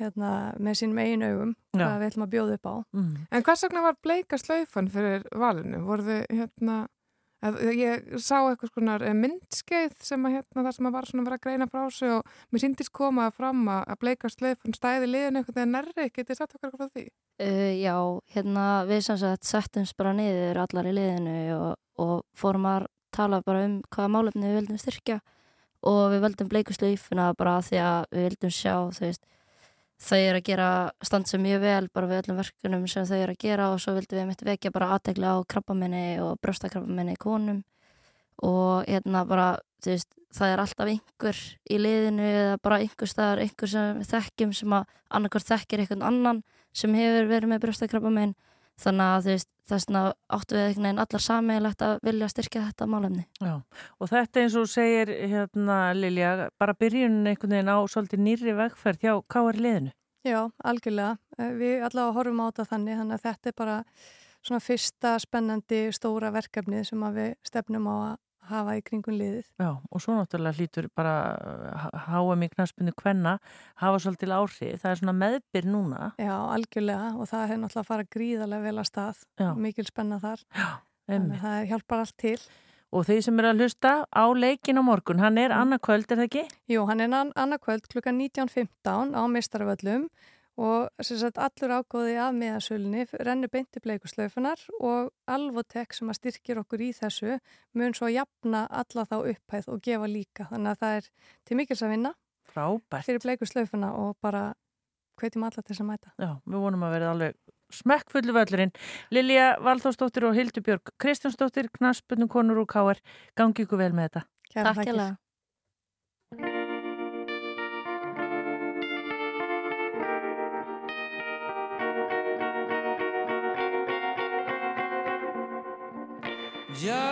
H: hérna með sín megin augum
C: Já.
H: hvað við ætlum að bjóða upp á.
B: Mm.
C: En hvers vegna var bleika slaufan fyrir valinu? Voru þið hérna, að, ég sá eitthvað skonar eh, myndskeið sem að hérna það sem að var svona að vera að greina frá sig og mér síndist koma fram að, bleika slaufan stæði liðinu eitthvað þegar nærri, getið satt okkar frá því?
I: Uh, já, hérna við sem sagt settumst bara niður allar í liðinu og, og fórum að tala bara um hvaða málefni við vildum styrkja og við vildum bleikuslaufuna bara af því að við vildum sjá þú veist, þau eru að gera stansa mjög vel bara við öllum verkunum sem þau eru að gera og svo vildum við mitt vekja bara aðtegla á krabbamenni og brjóstakrabbamenni í konum. Og hérna bara veist, það er alltaf einhver í liðinu eða bara einhver staðar einhver sem þekkjum sem að annarkvort þekkir einhvern annan sem hefur verið með brjóstakrabbamenn þannig að þú veist, þess vegna áttu við einhvern veginn allar sammeilegt að vilja styrkja þetta málefni.
B: Já, og þetta eins og segir hérna Lilja, bara byrjunin einhvern veginn á svolítið nýri vegferð hjá káir liðinu.
H: Já, algjörlega. Eh, Við allavega horfum á þetta þannig, þannig að þetta er bara svona fyrsta spennandi stóra verkefnið sem að við stefnum á að hafa í kringun liðið.
B: Já, og svo náttúrulega hlýtur bara háum í knaspinu kvenna hafa svolítið áhrif. Það er svona meðbyr núna.
H: Já, algjörlega og það hefur náttúrulega farað gríðarlega vel að stað.
B: Já.
H: Mikil spenna þar.
B: Já,
H: Þannig að það hjálpar allt til.
B: Og þeir sem eru að hlusta á leikin á morgun, hann er annarkvöld, er það ekki?
H: Jú, hann er annarkvöld klukkan 19.15 á Mistarvöllum og sagt, allur ágóði af miðasölunni rennu beinti bleikuslaufunar og Alvotek sem að styrkir okkur í þessu mun svo jafna alla þá upphæð og gefa líka. Þannig að það er til mikils að vinna
B: Frábært.
H: fyrir bleikuslaufuna og bara hvetjum alla til þess að mæta.
B: Já, við vonum að verða alveg smekkfullu völlurinn. Lilja Valþórsdóttir og Hildubjörg Kristjánsdóttir, Knarsbjörn Konur og Káar gangi ykkur vel með þetta.
H: Kæra
I: Takk
J: ég lega Yeah.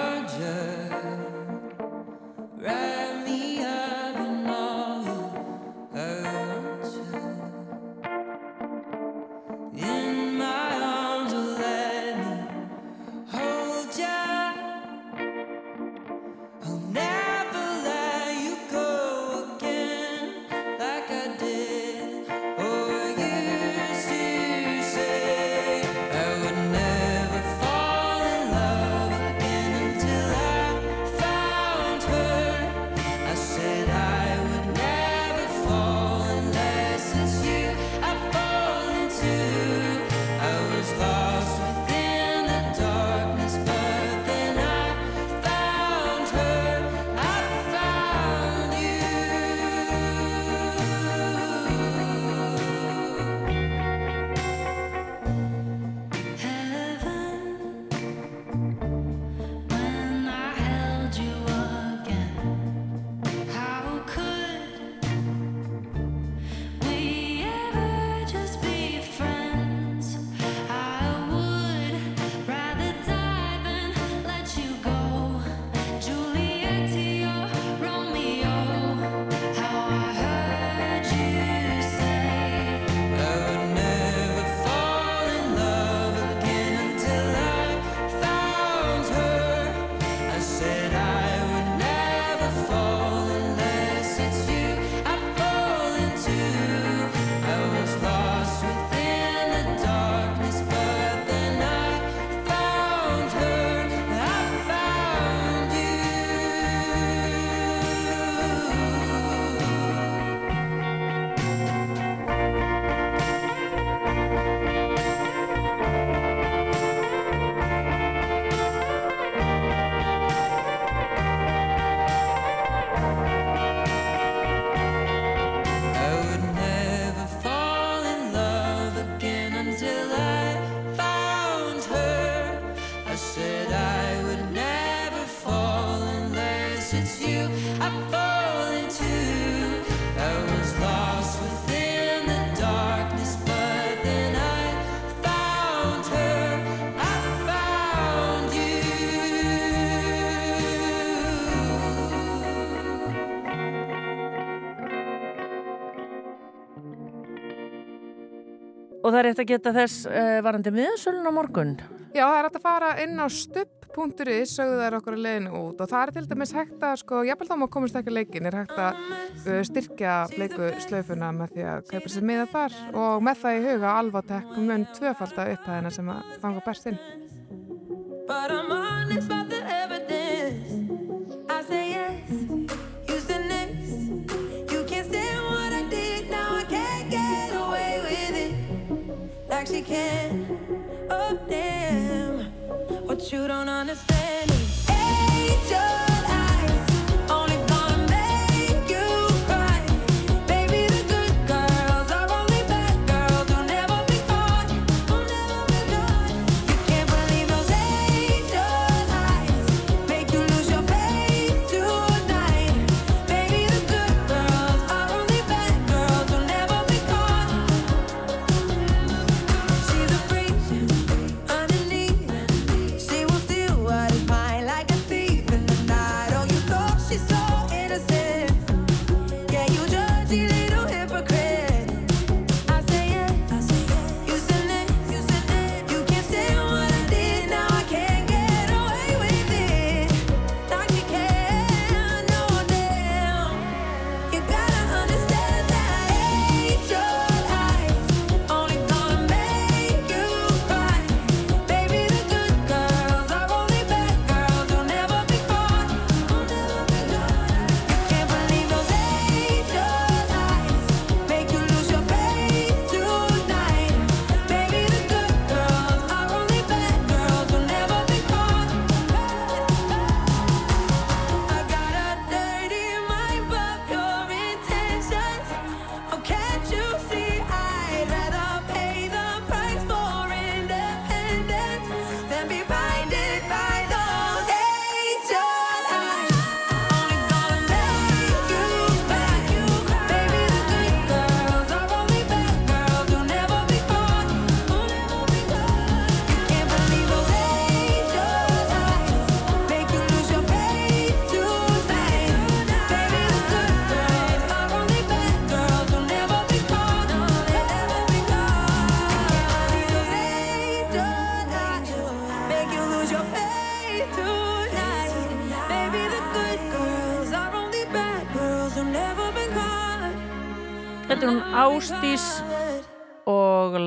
B: Og það er eftir að geta þess eh, uh, varandi miðansölun á morgun?
C: Já, það er eftir að fara inn á stupp.is sögðu þær okkur í leginu út. Og það er til dæmis hægt að, sko, ég bel þá má komast ekki leikin er hægt að uh, styrkja bleiku slöfuna með því að kaupa sér miða þar. Og með það í huga alvatek mun tvöfald að upphæðina sem að fanga best inn.
J: Oh, damn. What you don't understand.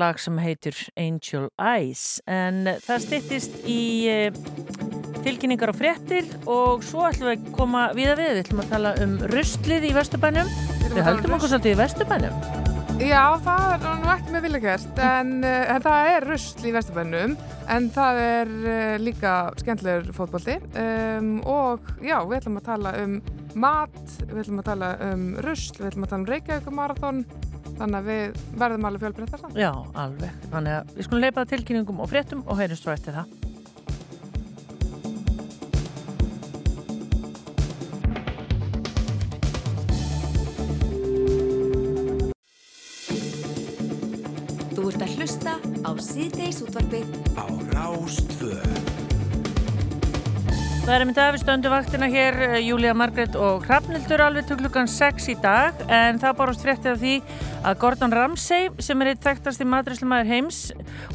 B: Lag sem heitir Angel Eyes. En það styttist í eh, tilkynningar og fréttir og svo ætlum við að koma viða við, við ætlum að tala um rustlið í Vesturbænum. Við höldum okkur svolítið í Vesturbænum.
C: Já, það er nú ekki með vilja gert en, uh, en það er rusl í Vesturbænum en það er uh, líka skemmtilegur fótbolti. Um, og já, við ætlum að tala um mat, við ætlum að tala um rusl, við ætlum að tala um Reykjavíkumarathon þannig að við verðum alveg fjölbreyttar það.
B: Já, alveg, þannig að við skulum leipa tilkynningum og fréttum og heyrjumst svo eftir það
K: Þú ert að hlusta á síðdeis útvarpið
A: á Rástvö.
B: Það er einmitt að við stöndum vaktina hér, eh, Júlía Margrét og Hrafnildur alveg til klukkan 6 í dag. En það barast fréttið af því að Gordon Ramsay sem er eitt þekktasti matræslumæður heims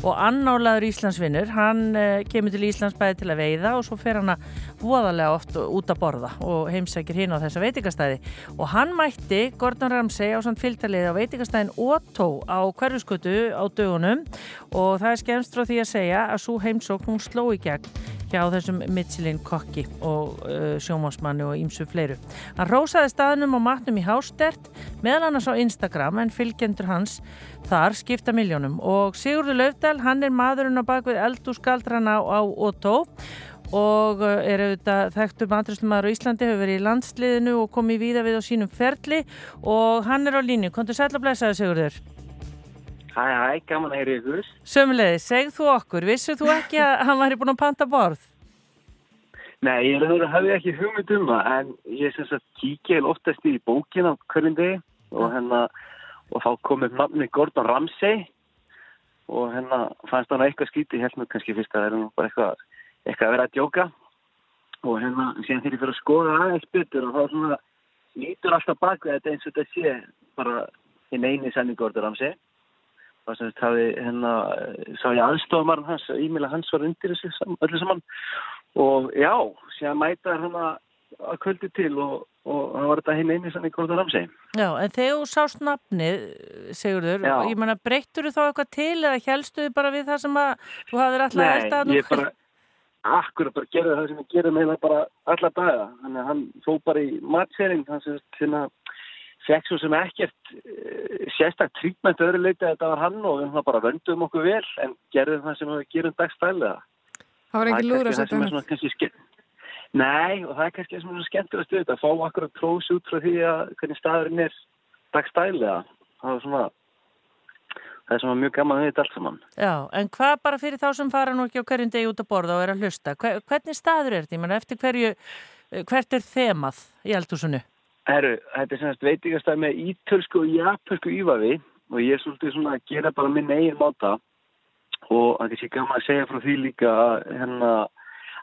B: og annálaður Íslandsvinnur, hann uh, kemur til Íslands bæði til að veiða og svo fer hann að voðalega oft út að borða og heimsækir hinn á þessa veitingastæði. Og hann mætti Gordon Ramsay á samt fylgdaliði á veitingastæðin Otto á hverjuskutu á dögunum. Og það er skemmst frá því að segja að svo heimsókn hún sló í gegn hjá þessum Michelin kokki og uh, sjómásmanni og ímsu fleiru. Hann rósaði staðnum og matnum í hástert meðal annars á Instagram en fylgjendur hans þar skipta miljónum og Sigurður Laufdal, hann er maðurinn á bakvið eldúskaldrana á Otto og uh, er auðvitað þekktur maturislumæður á Íslandi, hefur verið í landsliðinu og komið víða við á sínum ferli og hann er á línu. Kontur sætla að blæsaði Sigurður?
L: Hæ, hæ, gaman að heyra ykkur.
B: Sömulegði, segð þú okkur, vissu þú ekki að hann væri búin að panta borð?
L: Nei, ég er að hafa ekki hugmynd um það, en ég sem sagt kíkja heil oftast í bókin á degi og hérna, og þá kom upp nafni Gordon Ramsay og hérna fannst hann eitthvað skýti, mér kannski fyrst að það er nú bara eitthvað, eitthvað að vera að djóka og hérna, síðan þegar ég fyrir að skoða aðeins betur og þá svona lítur alltaf bak við þetta eins og þetta sé bara hinn eini sannig Gordon Ramsay og sem þetta hafi hérna, sá ég aðstofamar hans, e-maila hans var undir þessu sam, öllu saman. Og já, síðan mæta hérna að kvöldi til og, og það var þetta hinn eini sannig Gordon Ramsay
B: Já, en þegar þú sást nafnið, Sigurður,
L: Já.
B: ég menna, breyttur þú þá eitthvað til eða helstu þið bara við það sem að þú hafðir alltaf
L: Nei,
B: elda
L: ég bara akkur bara gerði það sem ég gerði með það bara alla daga, þannig að hann fó bara í matsering, hann sem hérna fekk svo sem ekkert uh, sérstak tríkment öðru leiti að þetta var hann og við bara vöndum okkur vel en gerðum það sem við gerum dagstælega
C: Það var engin lúra að setja hann.
L: Nei, og það er kannski það sem er svo skemmtilega stuð að fá akkur að tróðs út frá því að hvernig staðurinn er dagstælega það var svona það er svona mjög gaman við þetta allt saman
B: Já, en hvað bara fyrir þá sem fara nú ekki á hverjum degi út að borða og er að hlusta, hver, hvernig staður er þetta? Ég menna, eftir hverju, eh, hvert er þemað í eldhúsinu?
L: Herru, þetta er semst veitingastæð með ítölsku og japansku ívafi og ég er svolítið svona að gera bara minn eigin máta. Og það er kannski gaman að segja frá því líka hérna,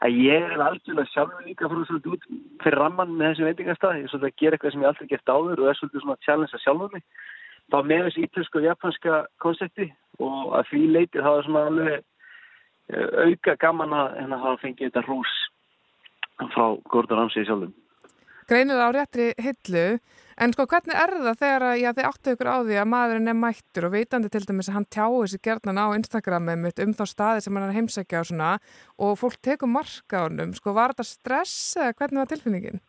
L: að ég er algjörlega sjálfur líka frá svolítið út fyrir ramman með þessu veitingastæð, ég er svolítið að gera eitthvað sem ég aldrei gert áður og er svolítið svona að challenge að sjálfur mig. Þá með þessu ítölsku og japanska konsepti og að því leitir það var svona alveg eh, auka gaman að hérna hafa fengið þetta hrús frá Gordon Ramsay sjálfum
C: Greinilega á réttri hillu, en sko hvernig er það þegar að já, þið áttu ykkur á því að maðurinn er mættur og veitandi til dæmis að hann tjáu sig gerðnan á Instagramið mitt um þá staði sem hann er heimsækja og svona og fólk tekur marka á honum, sko var þetta stress eða hvernig var tilfinningin?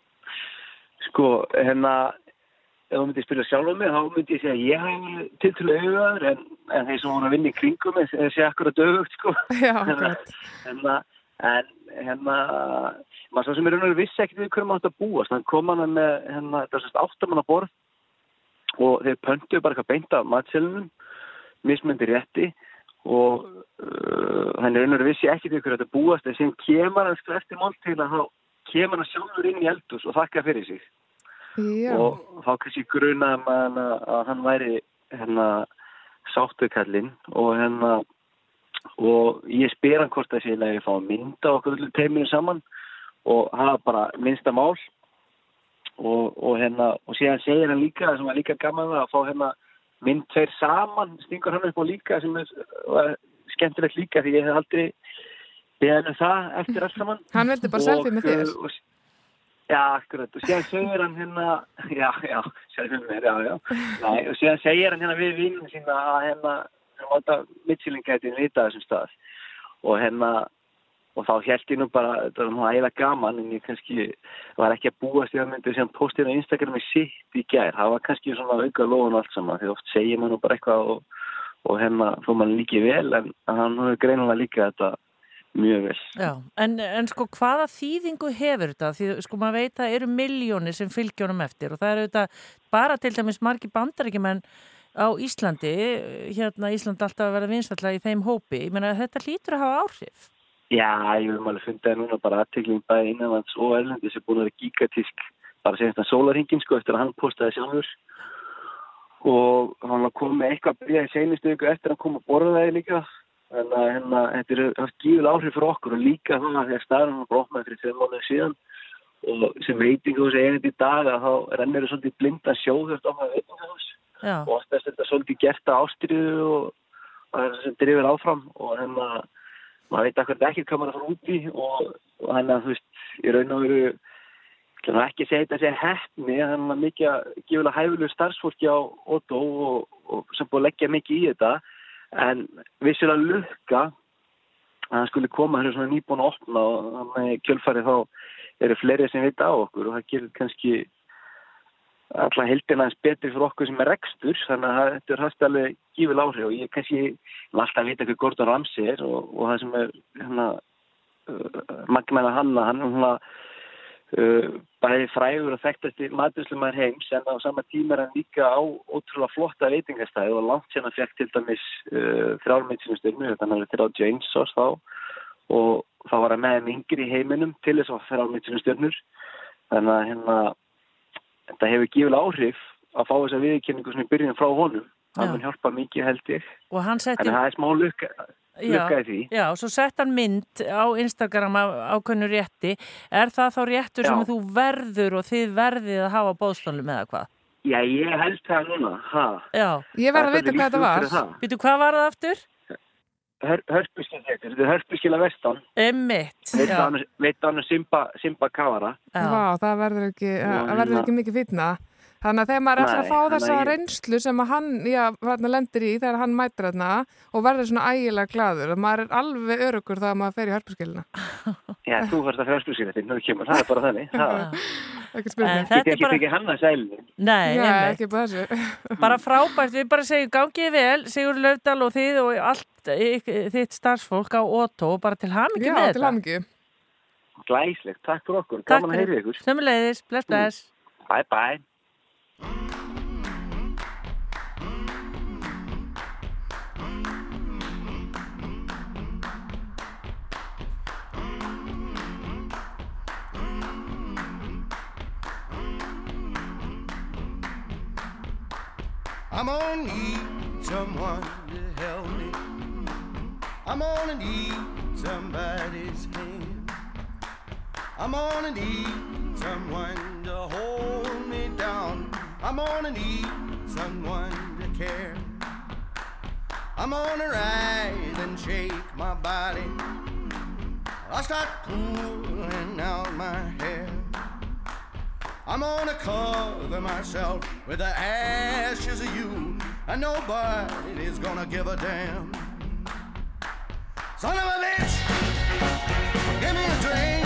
L: Sko, hérna, ef þú myndir spila sjálf um mig, þá myndi ég segja að ég hafi til til auðvöður en, en þeir sem voru að vinna í kringum mig, þeir sé akkur að döfugt, sko.
C: Já,
L: hérna, hérna, en, hérna, maður svo sem er raun og veru vissi ekkert við hverjum átt að búast. Þannig kom hann með, hérna, þetta er sérst áttamanna borð og þeir pöntuðu bara eitthvað beint af matselunum, mismöndi rétti og uh, hann er raun og veru vissi ekkert við hverjum átt að búast. En sem kemur hann sko eftir mál til að þá kemur hann sjálfur inn í eldus og þakka fyrir sig.
C: Já,
L: og þá kannski grunaði maður að, að hann væri hérna sáttukallinn og hérna og ég spyr hann hvort það sé að ég fá að mynda okkur öllu teiminu saman og hafa bara minnsta mál. Og, og hérna og síðan segir hann líka, sem var líka gaman að fá hérna mynd tveir saman stingur hann upp á líka sem var skemmtilegt líka því ég hef aldrei beðan um það eftir allt saman.
C: Hann vildi bara
L: Og,
C: selfie með þér.
L: uh, og, Já, akkurat, og síðan segir hann hérna, já, já, og síðan segir hann hérna við vinnum sína að hérna, máta mittsýlingætin vita þessum stað og hérna, og þá held ég nú bara, þetta var nú ægilega gaman, en ég kannski var ekki að búast í að myndi sem postin á Instagram í sitt í gær, það var kannski svona auka og allt saman, því oft segir maður nú bara eitthvað og, og hérna, þó mann líki vel, en hann hefur greinilega líka þetta mjög vel.
B: Já, en, en sko hvaða þýðingu hefur þetta? Því sko maður veit að það eru miljónir sem fylgjónum eftir og það eru þetta bara til dæmis margi bandarækjumenn á Íslandi, hérna Ísland alltaf að vera vinstallega í þeim hópi. Ég meina þetta hlýtur að hafa áhrif.
L: Já, ég vil maður fundið að núna bara aðteklingum bæði innanlands og erlendis er búin að vera gigatísk bara senast að sólarhingin sko eftir að hann postaði sjálfur og hann komið með eitthvað að byrja í seinustu ykkur eftir að hann kom að borða það líka en að hérna, þetta er haft gífil áhrif fyrir okkur og líka þannig að þegar staðurinn var brotnað fyrir tveim mánuðið síðan og sem veitingu sem eigin í dag að þá rennir það svolítið blind að sjó þurft á það veitingahús
B: Já,
L: og oftast er þetta svolítið gert að ástriðu og það er það sem drifir áfram. Og hérna maður veit akkur ekki hvað maður er að fara úti og, hann að þú veist í raun og veru ég ekki að segja þetta að segja hefni þannig að mikið að gefulega hæfulegu starfsfólki á Otto og, og sem búið að leggja mikið í þetta. En vissilega lukka að það skulle koma hérna svona nýbúin að opna og þannig að kjölfarið þá eru fleiri sem veit á okkur og það gerir kannski alltaf heldina eins betri fyrir okkur sem er rekstur þannig að þetta er hægt alveg gífil áhrif og ég kannski alltaf vita hvað Gordon Ramsay er og, og það sem er hérna uh, magmæna hanna hann er hérna uh, bæði frægur og þekktasti matuslumar heims en á sama tíma er hann líka á ótrúlega flotta veitingastæði og langt sérna fekk til dæmis uh, þrjálmeitsinnusturnu þannig að þetta er á James Sauce þá og þá var hann með þeim yngri í heiminum til þess að þrjálmeitsinnusturnur þannig að hérna þetta hefur gífilega áhrif að fá þessa viðkynningu sem er byrjun frá honum það
B: Já.
L: mun hjálpa mikið held ég
B: og hann setti...
L: en það er smá lukka, lukka í því
B: Já, og svo sett hann mynd á Instagram á ákveðnu rétti. Er það þá réttur sem
L: Já.
B: þú verður og þið verðið að hafa á bóðstólum eða hvað?
L: Já, ég held það núna ha.
B: Já.
C: Ég verð að vita hvað þetta var.
B: Býtu, hvað var það aftur?
L: Hör, hörpuskil þetta, þetta er hörpuskila vestan
B: Emmitt.
L: veit hann, veit hann Simba, Simba Kavara
C: Vá, það verður ekki, verður
L: hérna-
C: ekki mikið fýtna. Þannig að þegar maður er eftir að fá þessa
L: að ég-
C: reynslu sem að hann, já, lendir í þegar hann mætir þarna og verður svona ægilega gladur og maður er alveg örugur þegar maður fer í hörpuskilina.
L: Já, þú fannst að hörpuskila þetta, nú kemur, það er bara þannig.
C: Ekki
B: þetta er
L: ekki
B: bara-
L: tekið hann að sælni
B: Nei,
C: Já, ekki bara þessu.
B: Bara frábært, við bara segjum gangið vel, Sigur Löfdal og þið og allt þitt starfsfólk á Otto, bara til hamingi
C: Já,
B: með
C: til
B: þetta.
C: hamingju.
L: Glæslegt, takk fyrir okkur,
B: Takk
L: gaman að heyri ykkur
B: Sömuleiðis, bless, bless.
L: Bye bye
M: I'm gonna need someone to help me. I'm gonna need somebody's hand. I'm gonna need someone to hold me down. I'm gonna need someone to care. I'm gonna rise and shake my body. I'll start pulling out my hair. I'm gonna cover myself with the ashes of you, and nobody's gonna give a damn. Son of a bitch, give me a drink.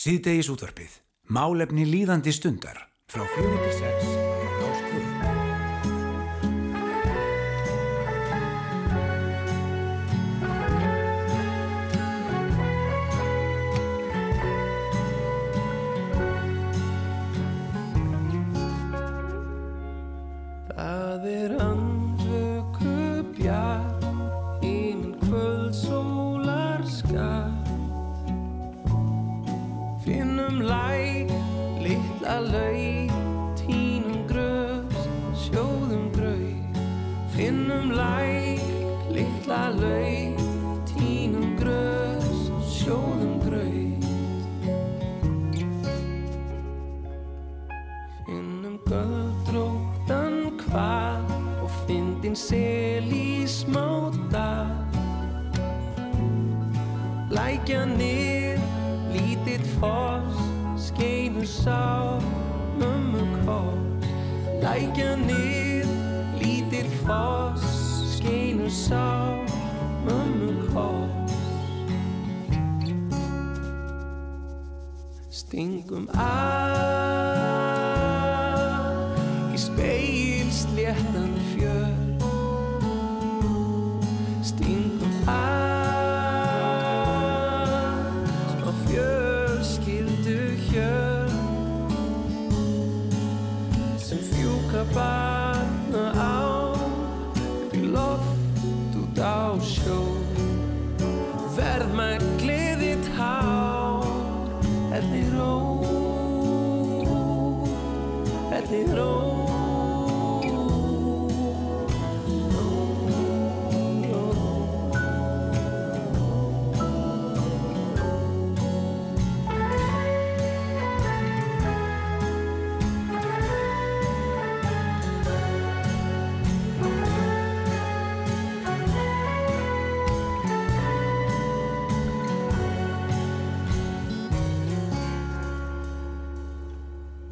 A: Síðdegis útvarpið. Málefni líðandi stundar frá
N: 46.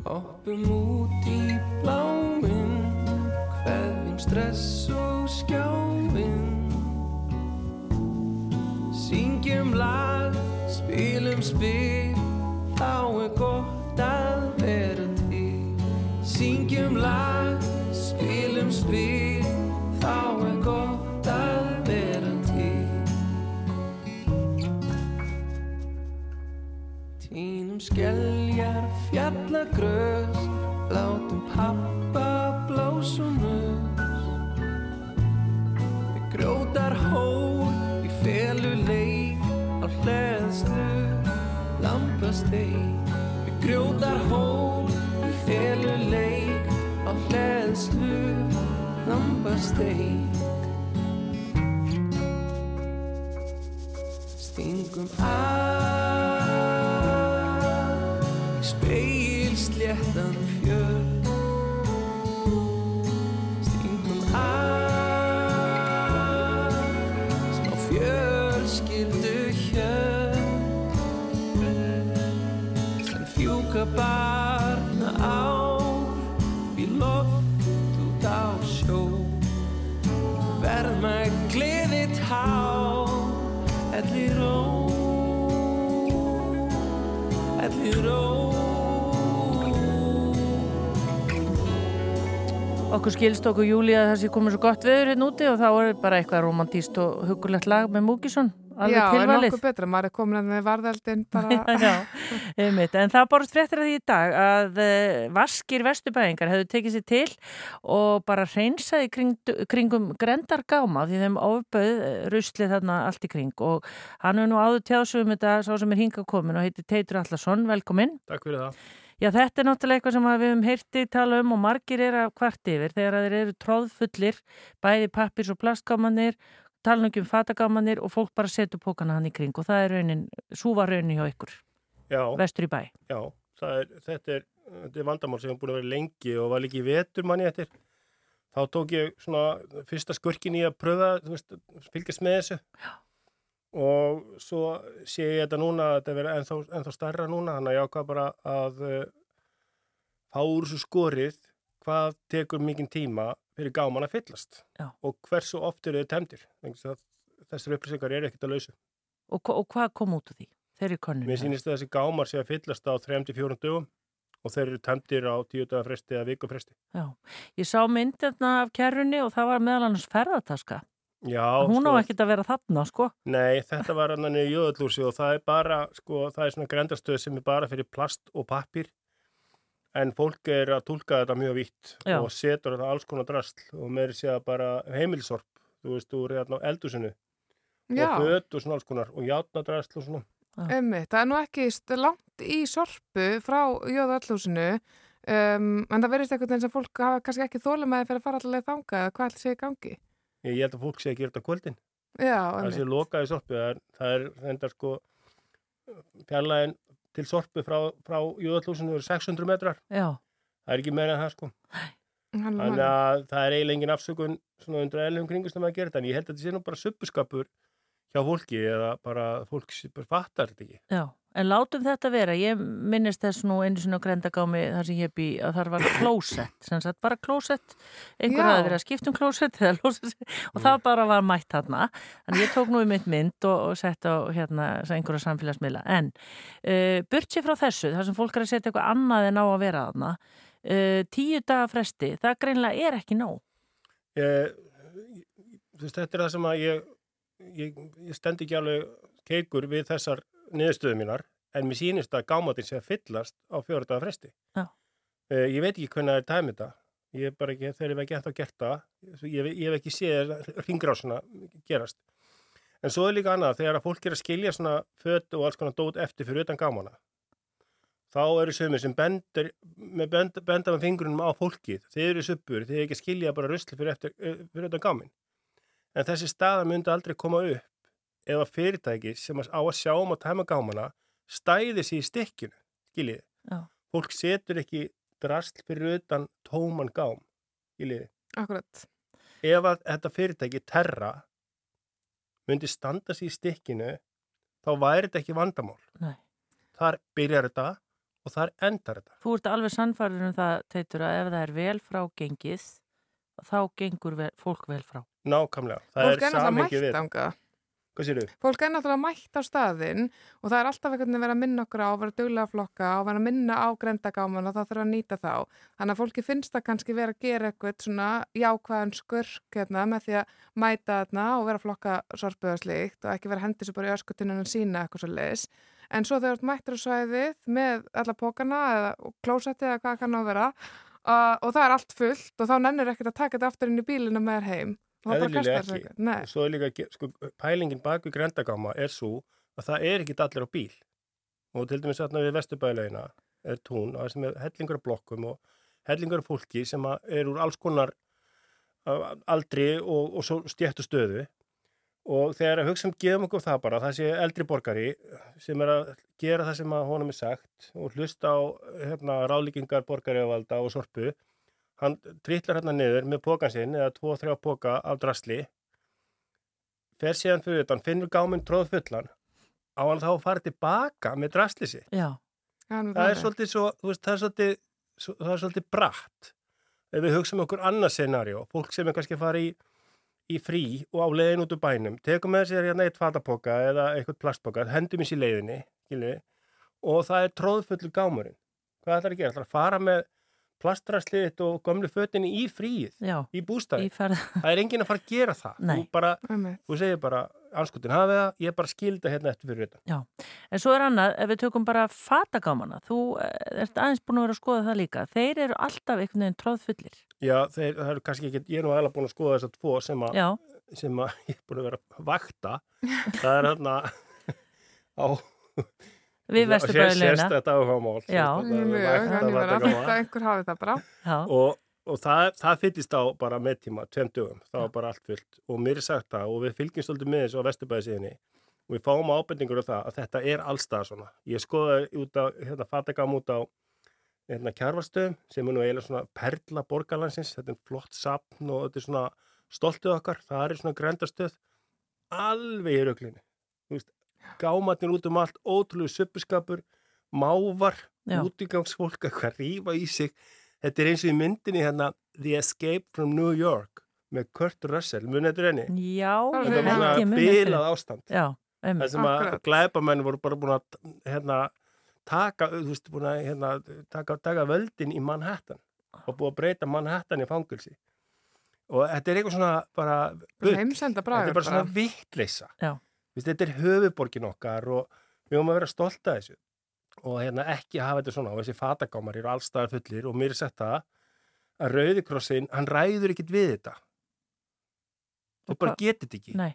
N: Hoppum út í bláinn, hverjum stress og skjáfinn. Syngjum lag, spilum spil, þá er gott að vera til. Syngjum lag, spilum spil, þá er gott að vera til. Tínum skell grös Látum pappa blásum öss Við grótar hól Í feluleik Á hlæðslu Lampasteik Við grótar hól Í feluleik Á hlæðslu Lampasteik Stingum að
B: Okkur skilst okkur Júli að það sé komið svo gott veður hérna úti og þá er bara eitthvað romantíst og hugulegt lag með Múkisson. Alveg
C: Já, er
B: tilvalið.
C: nokkuð betra, maður er komin að með varðeldin bara...
B: Já, einmitt. En það borðst fréttir að því í dag að uh, vaskir vesturbæðingar hefðu tekið sér til og bara reynsaði kring, kringum grendargáma því þeim ofböð uh, ruslið þarna allt í kring og hann er nú áður tjásum þetta sá sem er hingað komin og heitir Teitur Allarsson, velkomin.
O: Takk fyrir það.
B: Já, þetta er náttúrulega eitthvað sem við höfum heyrti tala um og margir er að kvart yfir þegar þeir eru tróðfullir, bæði pappirs og plastgámanir, tala nú ekki um fatagámanir og fólk bara setur pókana hann í kring og það er raunin, svo var raunin hjá ykkur,
O: Já,
B: vestur í bæ.
O: já er, þetta, er, þetta er vandamál sem er búin að vera lengi og var líka í vetur manni eftir. Þá tók ég svona fyrsta skurkin í að pröfa, þú veist, fylgjast með þessu. Já. Og svo sé ég þetta núna, þetta verður ennþá, ennþá starra núna, þannig að ég ákvað bara að uh, fá úr þessu skorið hvað tekur mikinn tíma fyrir gáman að fyllast
B: Já.
O: og hversu oft eru þið temdir. Þessar upplýsingar eru ekkert að lausu.
B: Og, og hvað kom út úr því? Þeir eru konun.
O: Mér sýnist að þessi gámar sé að fyllast á 3-4 dögum og þeir eru temdir á 10 dagar fresti eða viku fresti.
B: Já, ég sá myndina af kerrunni og það var meðal annars ferðataska.
O: Já,
B: Hún á
O: sko,
B: ekkert að vera þarna, sko.
O: Nei, þetta var hann í jöðlúsi og það er bara, sko, það er svona grendastöð sem er bara fyrir plast og pappir en fólk er að tólka þetta mjög vitt
B: Já.
O: og setur þetta alls konar drasl og meiri sé að bara heimilsorp, þú veist, úr hérna eldusinu
C: Já.
O: og föt og svona alls konar og játnadrasl og svona.
C: Einmitt, það er nú ekki langt í sorpu frá Jóðallúsinu um, en það verðist eitthvað eins að fólk hafa kannski ekki þólum að fyrir að fara allavega þangað eða hvað ætli sé í gangi.
O: Ég held að fólk sé að gera þetta kvöldin.
C: Já,
O: það sé lokaði sorpu það er, reyndar sko fjarlægin til sorpu frá, frá Jóðallúsinu eru 600 metrar.
B: Já.
O: það er ekki meira en það sko. Þannig að það er eiginlega engin afsökun svona undir eðlum kringustum að gera þetta en ég held að þetta sé nú bara suppuskapur hjá fólki eða bara fólk fattar þetta ekki.
B: Já, en látum þetta vera. Ég minnist þess nú einu sinni á grendagámi þar sem ég bý að þar var klósett, sem sagt bara klósett, einhver
C: Já.
B: hafði verið að skipta um klósett eða klósett og það bara var mætt þarna. Þannig ég tók nú í mitt mynd og, og sett á hérna einhverja samfélagsmiðla. En uh, burt sér frá þessu, þar sem fólk er að setja eitthvað annað en á að vera þarna, uh, tíu daga fresti, það greinlega er ekki nóg.
O: ég, þú veist, þetta er það sem að ég ég, ég stend ekki alveg keikur við þessar niðurstöðu mínar en mér sýnist að gámatinn sé að fyllast á fjóruðaða fresti.
B: Já.
O: Eh, ég veit ekki hvernig það er tæmið þetta. Ég er bara ekki, þegar ég hef ekki eftir að gert það ég, ég hef ekki séð ringrásuna gerast. En svo er líka annað, þegar að fólk er að skilja svona fött og alls konar dót eftir fyrir utan gámana þá eru sömur sem bendur með bend, benda með fingrunum á fólkið. Þeir eru suppur, þeir eru ekki að skilja bara rusli fyrir, eftir, eh, fyrir utan gámin en þessi staða myndi aldrei koma upp ef að fyrirtæki sem á að sjá um að tæma gámana stæði sér í stikkinu, skiljiði.
B: Já.
O: Fólk setur ekki drasl fyrir utan tóman gám, skiljiði.
C: Akkurat.
O: Ef að þetta fyrirtæki terra myndi standa sér í stikkinu, þá væri þetta ekki vandamál.
B: Nei.
O: Þar byrjar þetta og þar endar þetta.
B: Þú ert alveg sannfæður um það, Teitur, að ef það er vel frá gengið, þá gengur vel, fólk vel frá.
O: Nákvæmlega. Það
C: Fólk
O: er
C: mætt
O: við. Hvað sér þú?
C: Fólk er náttúrulega mætt á staðinn og það er alltaf einhvern veginn að vera að minna okkur á, að vera duglega að flokka og vera að minna á grendagáman og það þurfa að nýta þá. Þannig að fólki finnst það kannski vera að gera eitthvað svona jákvæðan skurk hérna, með því að mæta þarna og vera að flokka sorpuðarslíkt og ekki vera að hendi svo bara í öskutunum og sína eitthvað svo leis. En svo þegar þú ert mættur á svæðið með alla pókana eða klósetti eða hvað kann á að vera uh, og það er allt fullt og þá nennir ekkert að taka þetta aftur inn í bílina með þér heim. Og
O: Eðlilega ekki. Og svo er líka, sko, pælingin bak við grendagáma er svo að það er ekki allir á bíl. Og til dæmis þarna við Vesturbælaugina er tún, það sem er hellingur af blokkum og hellingur af fólki sem að er úr alls konar aldri og, og svo stjættu stöðu. Og þegar að hugsa um gefum okkur það bara, það sé eldri borgari sem er að gera það sem að honum er sagt og hlusta á hérna, ráðlíkingar borgariðavalda og sorpu, hann trítlar hérna niður með pókan sinn eða tvo, þrjá póka af drasli fer síðan fyrir utan, finnur gáminn tróð fullan á hann þá að fara tilbaka með drasli sitt
B: Já.
O: það er svolítið svo, þú veist, það er svolítið svo, það er svolítið bratt ef við hugsaum okkur annað scenarió fólk sem er kannski að fara í, í frí og á leiðin út úr bænum, tekum með sér hérna eitt fatapoka eða eitthvað plastpoka, hendum í sér leiðinni skilji, og það er tróðfullu gámurinn. Hvað ætlar að gera? ætlar að fara með plastrasliðið og gömlu fötinni í fríið,
B: Já,
O: í bústæði.
B: í.
O: Það er enginn að fara að gera það.
B: Nei.
O: Þú, bara, þú segir bara, anskutin hafið það, ég bara skilda hérna eftir fyrir þetta.
B: Já, en svo er annað, ef við tökum bara fatagámana, þú eh, ert aðeins búin að vera að skoða það líka, þeir eru alltaf einhvern veginn tróðfullir.
O: Já, þeir, það eru kannski ekki, ég er nú aðeins búin að skoða þess að tvo sem að, sem að ég er búin að vera að vakta. Það er hérna á...
B: Við Vesturbæjarlaugina.
O: Sérstætt áhugamál.
C: Er einhver hafi það bara.
O: Og, og það, það fyllist á bara með tíma, tveim dögum, það var bara allt fyllt og mér er sagt það og við fylgjum svolítið með þessu á Vesturbæðisíðinni og við fáum ábendingur af það að þetta er allstað svona. Ég skoði út á, hérna, fatagam út á hérna, kjarvarstöðum sem er nú eiginlega svona perla borgarlandsins, þetta er flott sapn og þetta er svona stoltið okkar, það er svona grendastöð alveg í röglinni. Gámatnir út um allt, ótrúlega suppuskapur, mávar,
B: Já.
O: útigangsfólk að hvað rífa í sig. Þetta er eins og í myndinni hérna The Escape from New York með Kurt Russell, munið þetta henni?
B: Já,
O: Þetta var svona bilað ástand.
B: Já,
O: Það
B: einmitt.
O: sem að
C: Akkurat.
O: glæpamenn voru bara búin að hérna, taka, þú veist, búin að hérna, taka, taka völdin í Manhattan og búin að breyta Manhattan í fangilsi. Og þetta er eitthvað svona bara Þetta er bara svona vittleysa.
B: Já.
O: Vist, þetta er höfuborgin okkar og við höfum að vera stolt að þessu og hérna ekki hafa þetta svona og þessi fatagámar eru allstaðar fullir og mér er sett það að Rauðikrossin, hann ræður ekkit við þetta þú bara getur þetta ekki
B: Nei.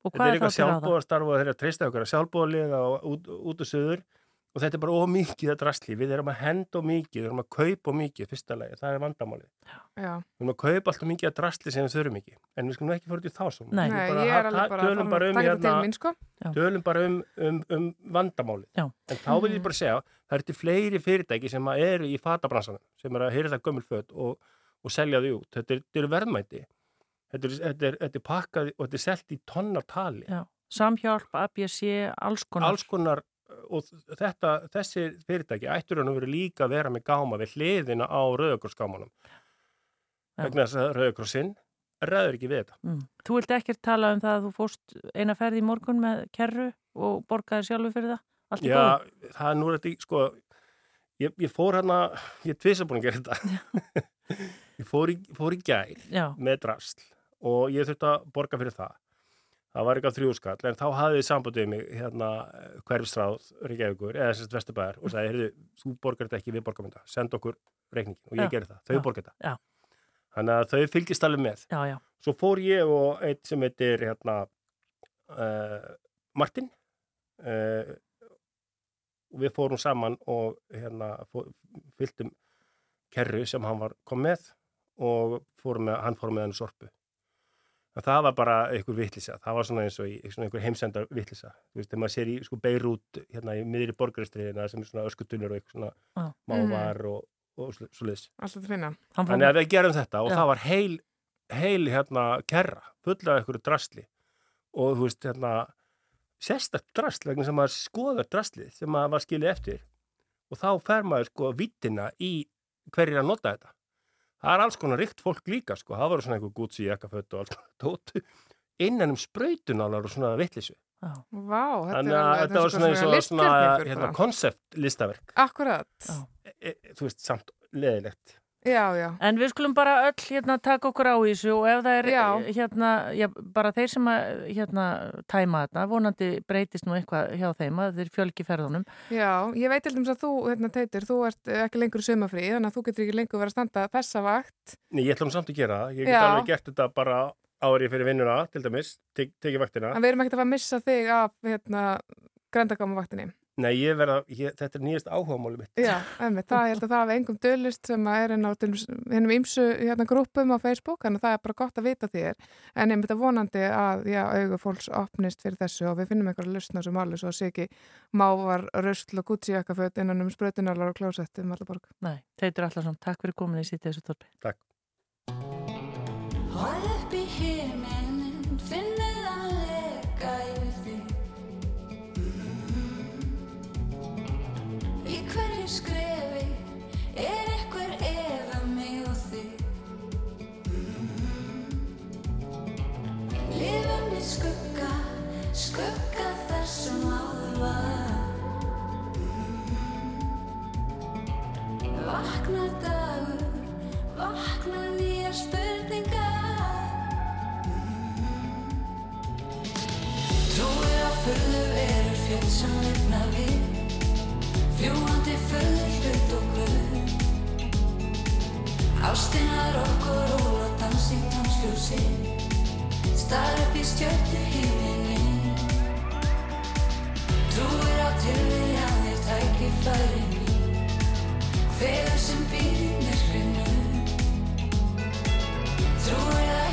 B: Og
O: þetta
B: hvað
O: er
B: er
O: eitthvað
B: þá til ráða?
O: sjálfbóðastarf og þeir eru að treysta okkur að sjálfbóðaliða og út, út og söður og þetta er bara ómikið að drasli við erum að henda og mikið, við erum að kaupa og mikið fyrsta lagi, það er vandamálið
C: Já.
O: við erum að kaupa alltaf mikið að drasli sem við þurfum ekki en við skulum ekki fara út í þá svona
B: Nei.
O: Bara
C: ég er alveg bara
O: tölum bara um,
C: taka þetta til
O: hérna,
C: mín, sko.
O: Tölum bara um, um, um vandamálið
B: Já.
O: en þá vil ég bara segja, það eru til fleiri fyrirtæki sem að eru í fatabransanum sem eru að hýrða gömul föt og, og selja þau út, þetta er, þetta er verðmæti þetta er, þetta, er, þetta er pakkað og þetta er selt í tonnartali
B: Já. Samhjálp, ABC, alls konar.
O: alls konar og þetta, þessi fyrirtæki ættur hann að vera líka að vera með gáma við hliðina á rauðakorsgámanum
B: Já.
O: vegna þess að rauðakorssinn ræður ekki við þetta
B: Mm. Þú vilt ekkert tala um það að þú fórst eina ferð í morgun með kerru og borgaði sjálfur fyrir það? Allt
O: Já, það er nú þetta, sko ég, ég fór hann að, ég er tvisa búin að gera þetta ég fór í, fór í gær
B: Já.
O: með drasl og ég þurfti að borga fyrir það það var eitthvað þrjúskall en þá hafði þið sambandið mig hérna hverfstráð Reykjavíkur eða sérst Vesturbæðar og sagði, heyrðu, þú borgar þetta ekki, við borgum þetta send okkur reikningin og ég
B: Já.
O: gerði það, þau
B: Já.
O: borga þetta
B: Já.
O: þannig að þau fylgist alveg með svo fór ég og eitt sem heitir hérna uh, Martin uh, og við fórum saman og hérna fylgdum kerru sem hann var kom með og fórum með, hann fór með hann sorpu það var bara einhver vittlisa það var svona eins og í, svona einhver heimsendar vittlisa þú veist, þegar maður sér í sko Beirut hérna í miðri borgaristriðina sem er svona öskutunur og svona
B: Já.
O: mávar og, og svo, svo liðs
C: Alltaf til finna.
B: Hann fór-
O: Þannig að við gerum þetta og
B: Já.
O: það var heil, heil hérna kerra, fulla af einhverju drasli og þú veist hérna sérstakt drasl vegna sem maður skoðar draslið sem maður var skilið eftir og þá fer maður sko vittina í hverjir að nota þetta. Það er alls konar ríkt fólk líka sko, það voru svona einhver Gucci jakkaföt og alls konar tótu innan um sprautunálar og svona vittlisu.
B: Já.
C: Vá, þetta
O: Þannig
C: er alveg
O: þetta var svona eins og svona hérna,
C: bara.
O: koncept listaverk.
C: Akkurat.
O: E, e, þú veist, samt leðilegt.
C: Já, já.
B: En við skulum bara öll hérna taka okkur á þessu og ef það er
C: Já.
B: hérna, já, bara þeir sem að hérna tæma þetta, vonandi breytist nú eitthvað hjá þeim að þeir fjölgi ferðunum.
C: Já, ég veit til dæmis að þú, hérna, Teitur, þú ert ekki lengur í sumafrí, þannig að þú getur ekki lengur verið að standa þessa vakt.
O: Nei, ég ætla nú samt að gera það. Ég get
C: Já.
O: alveg gert þetta bara árið fyrir vinnuna, til dæmis, tek, tekið vaktina.
C: En við erum ekkert að fara að missa þig af, hérna, grændagámavaktinni.
O: Nei, ég verða, ég, þetta er nýjast áhugamáli mitt.
C: Já, einmitt, það ég held að það hafa engum dölist sem að er inn á hennum ímsu hérna, grúpum á Facebook, þannig að það er bara gott að vita þér. En einmitt að vonandi að, já, augu fólks opnist fyrir þessu og við finnum einhverja lustna sem alveg svo að sé ekki mávar, röstl og gútsijakkaföt innan um sprautunalar og klósetti um allar borg.
B: Nei, Teitur Allarsson, takk fyrir komin í sítið þessu torpi.
O: Takk.
P: skrefi er eitthvað eða mig og þig. Lifum í skugga, skugga
Q: þar sem áður var. Vakna dagur, vakna nýjar spurningar. Tróðir að fyrðu veru fjöld sem lifna við fljúandi föðurlut og glöð Ásteinar okkur óla dansi tansljósi Star upp í stjöldu híminni Trúir á tilviljanir tæki færi mín. Hveður sem býðir mérkrinu Trúir að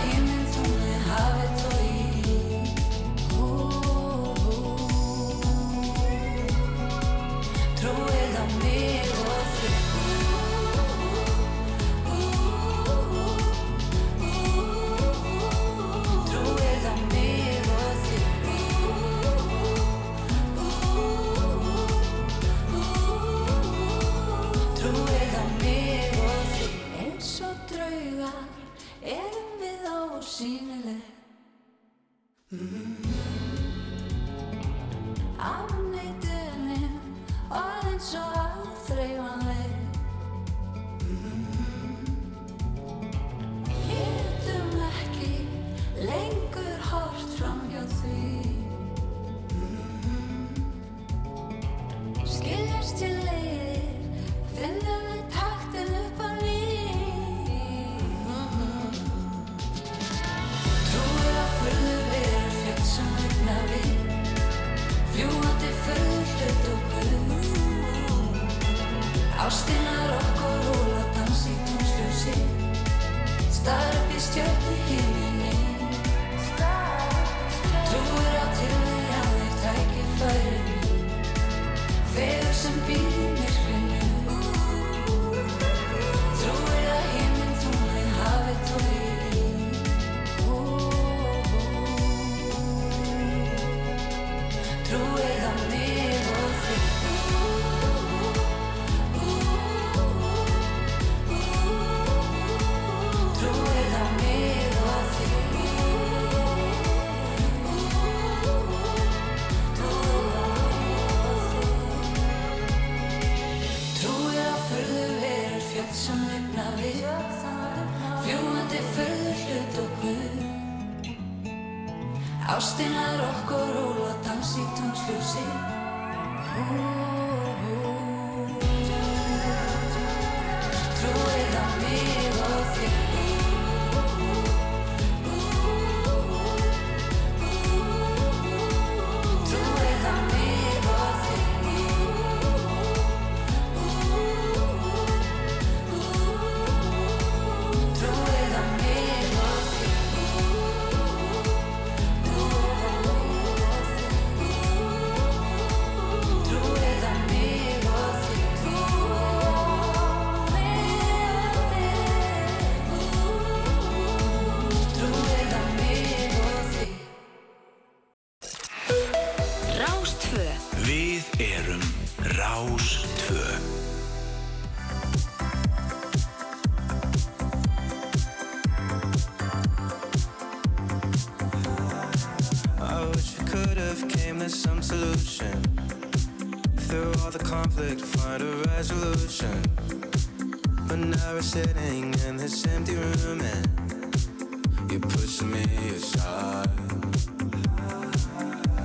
R: sitting in this empty room and you pushed me aside.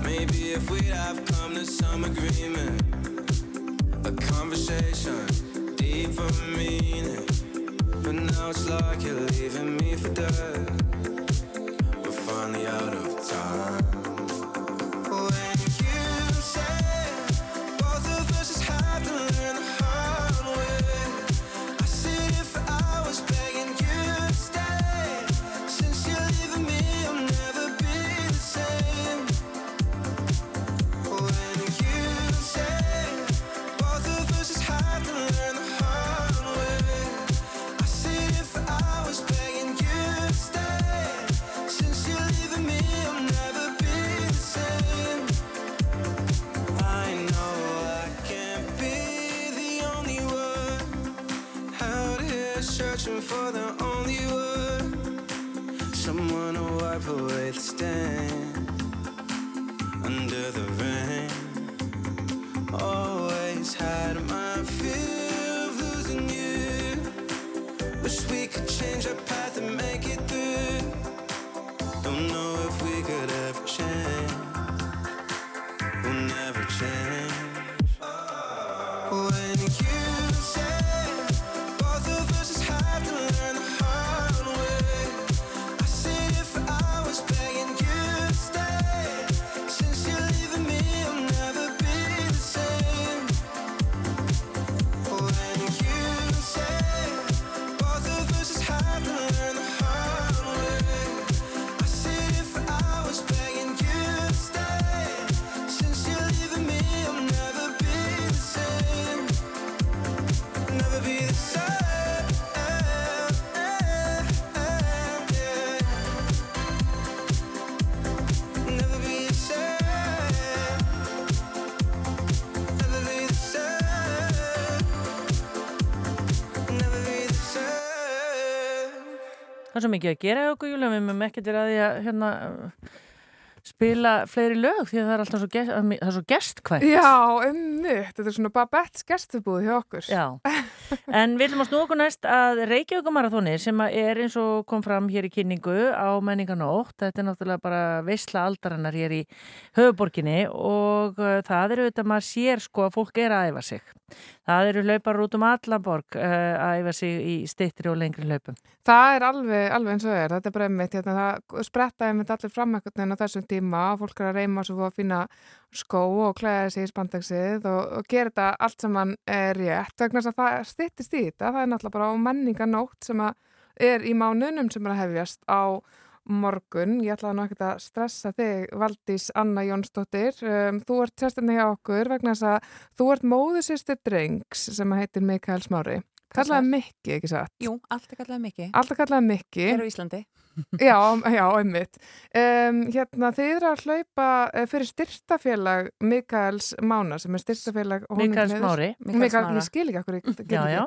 R: Maybe if we'd have come to some agreement, a conversation deeper meaning. But now it's like you're leaving me for dead. We're finally out of
B: er svo mikið að gera okkur, Júlia, við mögum ekkert verið að því að hérna, spila fleiri lög því að það er alltaf svo, gest, það er svo gestkvæmt.
C: Já, ummitt, þetta er svona Babettes gestubúð hjá okkur.
B: Já, en við viljum að snúa okkur næst að Reykjavíkumarathoni sem er eins og kom fram hér í kynningu á menninganótt. Þetta er náttúrulega bara veisla aldarinnar hér í höfuborginni og uh, það eru þetta maður sér sko að fólk er að æfa sig. Það eru hlaupar út um allaborg uh, að æfa sig í stittri og lengri hlaupum.
C: Það er alveg, alveg eins og er, þetta er bara einmitt, hérna, það spretta einmitt allir fram ekkert neina þessum tíma, fólk er að reyma svo að finna skó og klæða sig í spandagsið og, og gera þetta allt sem hann er rétt, vegna þess að það styttist í þetta, það er náttúrulega bara á menninganótt sem er í mánunum sem er að hefjast á morgun, ég ætlaði nú ekkert að stressa þig, Valdís Anna Jónsdóttir. Um, þú ert sérstaklega hjá okkur vegna þess að þú ert móðusýstir drengs sem heitir Mikael Smári kallaði Mikki, ekki satt?
S: Jú, allt er kallaði Mikki.
C: Alltaf kallaði Mikki.
S: Hér á Íslandi.
C: já, já, einmitt. Um, hérna, þið eru að hlaupa uh, fyrir styrtafélag Mikaels Mána, sem er styrtafélag...
B: Mikael Smári.
C: Mikael, ég skil ekki okkur.
B: Já, já.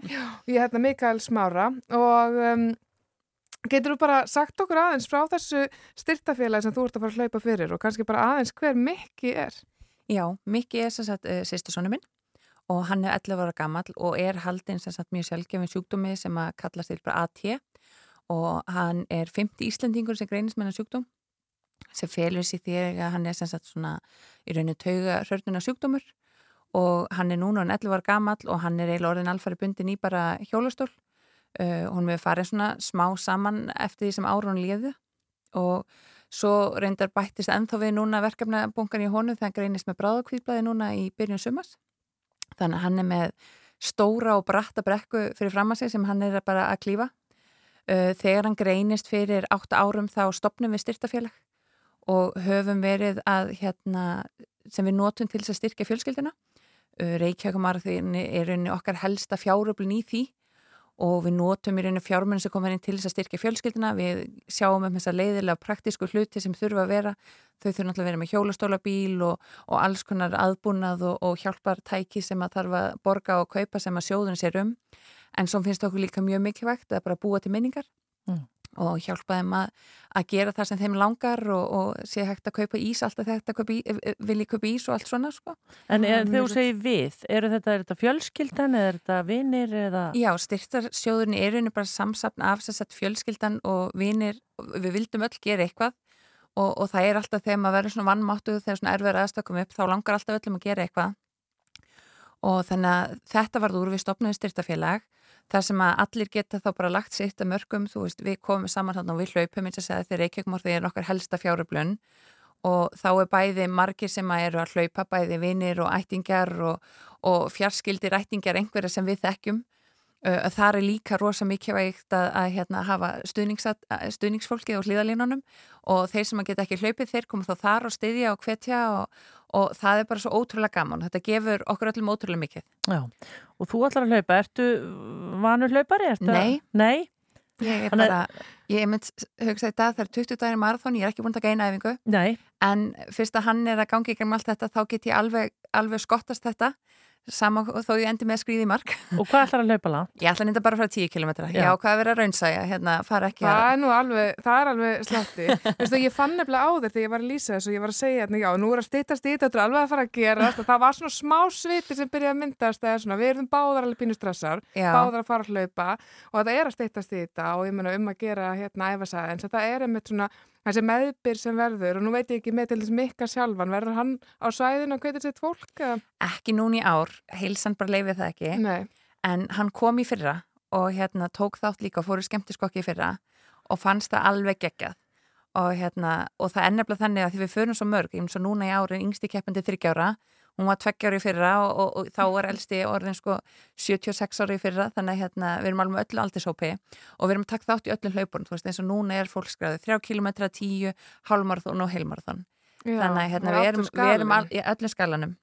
C: Ég hérna Mikael Smára og um, getur þú bara sagt okkur aðeins frá þessu styrtafélag sem þú ert að fara að hlaupa fyrir og kannski bara aðeins hver Mikki er?
S: Já, Mikki er sem sagt uh, sýstusónu minn og hann er 11 ára gammal og er haldinn sem sagt mjög sjálfgefin sjúkdómi sem að kallast til bara AT og hann er 50 Íslandingur sem greinist með hann sjúkdóm sem felur sér því að hann er sem sagt svona í rauninu tauga hrörnuna sjúkdómur. Og hann er núna hann 11 ára gammal og hann er eiginlega orðin alfari bundin í bara hjólastól. Uh, hún við farið svona smá saman eftir því sem árun liði og svo reyndar bættist ennþá við núna verkefnabunkan í honu þegar hann greinist með bráðakvíðblæði núna í byrjun sumas þannig að hann er með stóra og bratta brekku fyrir fram að sig sem hann er bara að klífa. Uh, þegar hann greinist fyrir 8 árum þá stopnum við styrtafélag og höfum verið að hérna, sem við notum til þess að styrkja fjölskyldina uh, Reykjavíkumarðin er rauninni okkar helsta fjáröflin í því og við notum í rauninu fjármunni sem komur inn til þess að styrkja fjölskyldina við sjáum um þess að leiðilega praktísku hluti sem þurfa að vera. Þau þurfa náttúrulega að vera með hjólastólabíl og, og alls konar aðbúnað og, og hjálpartæki sem að þarf að borga og kaupa sem að sjóðun sér um. En svo finnst okkur líka mjög mikilvægt að bara búa til minningar.
B: Mm.
S: Og hjálpa þeim að, að gera það sem þeim langar og, og sé hægt að kaupa ís alltaf þetta kaupa í, vilji kaupa ís og allt svona sko.
B: En þegar þú segir við, eru þetta, er þetta fjölskyldan eða er þetta vinir eða?
S: Já, styrtarsjóðurinn er einu bara samsapn af þess að fjölskyldan og vinir, við vildum öll gera eitthvað og, og það er alltaf þegar maður verður svona vannmáttu þegar svona erfið aðstökum upp, þá langar alltaf öllum að gera eitthvað og þannig að þetta varð úr við stopnaði styrtafélag þar sem að allir geta þá bara lagt sitt að mörgum, þú veist, við komum saman þannig og við hlaupum eins og segja þegar Reykjavík þeir eru okkar helsta fjáröflun. Og þá er bæði margir sem að eru að hlaupa bæði vinir og ættingjar og, og fjarskildir ættingjar einhverja sem við þekkjum. Þar er líka rosa mikilvægt að, að hérna, hafa stuðningsfólkið og hlýðalínunum og þeir sem að geta ekki hlaupið þeir koma þá þar og styðja og hvetja og, og það er bara svo ótrúlega gaman þetta gefur okkur öllum ótrúlega mikið
B: Já, og þú ætlar að hlaupa, ertu vanur hlaupari? Ertu
S: Nei.
B: Að... Nei?
S: Ég er
B: Þannig-
S: bara, ég mynd hugsa í dag það er 20 dagir marathón, ég er ekki búin að taka eina æfingu
B: Nei.
S: en fyrst að hann er að gangi ykkur með allt þetta þá get ég alveg, alveg skottast þetta sama þó ég endi með að skrýði mark
B: Og hvað ætlar að hlaupa langt?
S: Ég ætla að nýta bara frá 10 km Já,
B: Já.
S: hvað að vera að raunsæja, hérna, fara ekki
C: Það
S: að
C: er nú alveg, það er alveg slatti. Veistu, ég fann nefnilega á þér þegar ég var að lýsa þessu og ég var að segja hérna, já, nú er að stýtast í þetta, er alveg að fara að gera. Það var svona smá sviti sem byrjaði að myndast eða svona, við erum báðar alveg pínu stressar,
S: Já.
C: báðar að fara að hlaupa og þetta er að stýtast í þetta og ég meina um að gera hérna æfasaði, en þetta er einmitt svona þessi meðbyr sem verður og nú veit ég ekki með til þess mikka sjálfan, verður hann á svæðinu og hvetir sitt fólk?
S: ekki núni ár, heilsan bara leifið það ekki
C: Nei.
S: en hann kom í fyrra og hérna tók þátt líka og fór í skemmtiskokki í fyrra og fannst það alveg geggjað og hérna, og það er nefnilega þannig að því við förum svo mörg, eins og núna í árin yngsti keppandi þryggjára, hún var tveggjára í fyrra og, og, og þá var elsti orðin sko 76 ára í fyrra, þannig að hérna, við erum alveg öllu aldurshópi og við erum að taka þátt í öllum hlaupunum, þú veist, eins og núna er fólksgræði 3 km, 10, hálfmarathon og heilmarathon. Þannig að hérna, við erum, við erum all, í öllum skalanum.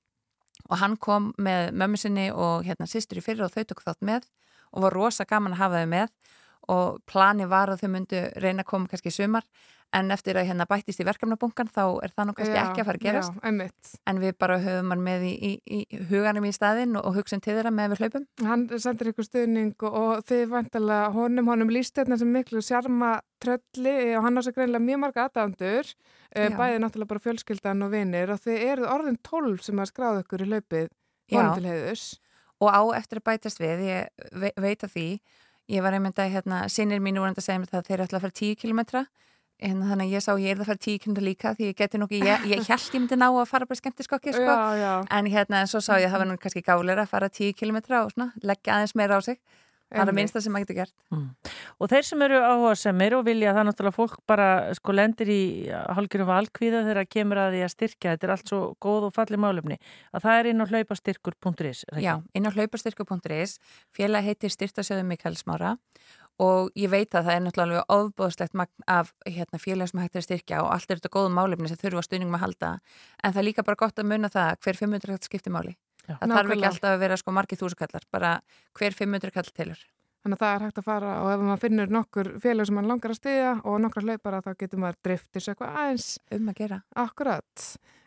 S: Og hann kom með mömmu sinni og hérna sýstur í fyrra og þau tók þátt með og var rosa gaman að hafa þau með og plani var að þau myndu reyna að koma kannski sumar en eftir að hérna bættist í verkefnabunkan þá er það nú kannski
C: Já,
S: ekki að fara að gerast.
C: já,
S: en við bara höfum hann með í, í, í huganum í staðinn og, og hugsun til þeirra með við hlaupum.
C: Hann sendir ykkur stuðning og, og þið vantalega honum, honum líst þetta sem miklu sjarma trölli og hann á sig greinlega mjög marga aðdándur,
S: Já.
C: bæði náttúrulega bara fjölskyldan og vinir og þið eruð orðin 12 sem að skráða ykkur í hlaupið honum til heiðus.
S: og á eftir að bætast við, ég ve veit að því ég var einmitt að hérna, sinnir mínu voru að segja mér það að þeir alltaf að fara 10 kilometra en þannig að ég sá ég er að fara 10 kilometra líka því ég geti nokki, ég, ég held ég myndi ná að fara bara skemmtiskokki sko.
C: Já, já.
S: en hérna en svo sá ég að það var nú kannski gáleira að fara 10 kilometra og svona, leggja aðeins meira á sig. Það er að minnsta sem maður getur gert.
B: Og þeir sem eru áhuga semir og vilja það náttúrulega fólk bara sko lendir í hálfgjörum valkvíða þegar það kemur að því að styrkja, þetta er allt svo góð og falli málefni, að það er inn á hlaupastyrkur.is. er það
S: Já, inn á hlaupastyrku.is félag heitir styrtasjöðu Mikael Smára og ég veit að það er náttúrulega alveg ofbóðslegt magn af hérna, félag sem hægt er að styrkja og allt er þetta góðum málefni sem þurfa stuðningum að halda en það er líka bara gott að munna það hver 500 kall skiptir máli.
C: Já.
S: Það þarf ekki
C: Nákvæmlega.
S: alltaf að vera sko margir þúsukallar, bara hver 500 kall tilur.
C: Þannig að það er hægt að fara og ef maður finnur nokkur félag sem maður langar að stiðja og nokkra hlaupara þá getur maður driftis eitthvað aðeins.
S: Um að gera.
C: Akkurat.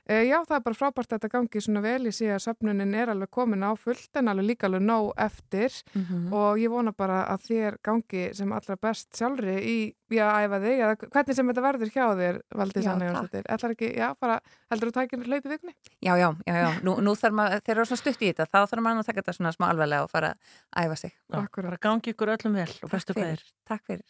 C: E, já, það er bara frábært að þetta gangi svona vel. Ég sé að söfnunin er alveg komin á fullt en alveg líka alveg nóg eftir
S: Mhm.
C: og ég vona bara að þér gangi sem allra best sjálfri í, já, að æfa þig eða hvernig sem þetta verður hjá þér, Valdís
S: Já,
C: Anna
S: takk.
C: Jónsdóttir. Ætlar ekki, já, bara heldur þú tækinu hlaupi vikunni?
S: Já, já, já, já. Nú, nú þarf maður, þeir eru svona stutt í þetta, þá þarf maður að taka þetta svona smá alveglega og fara að æfa sig.
B: Já, bara gangi ykkur öllum vel og bestu
S: fyrir.
B: kveðir.
S: Takk fyrir.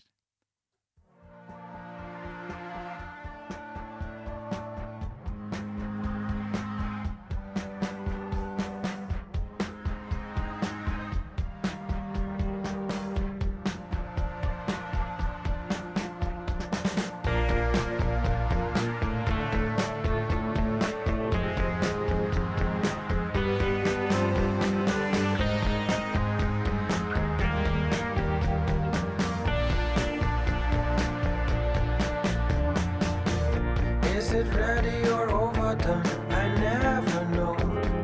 R: I never know.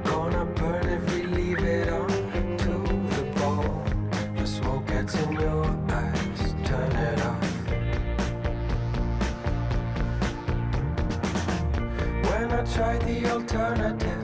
R: Gonna burn if we leave it on to the bone. The smoke gets in your eyes, turn it off. When I tried the alternative,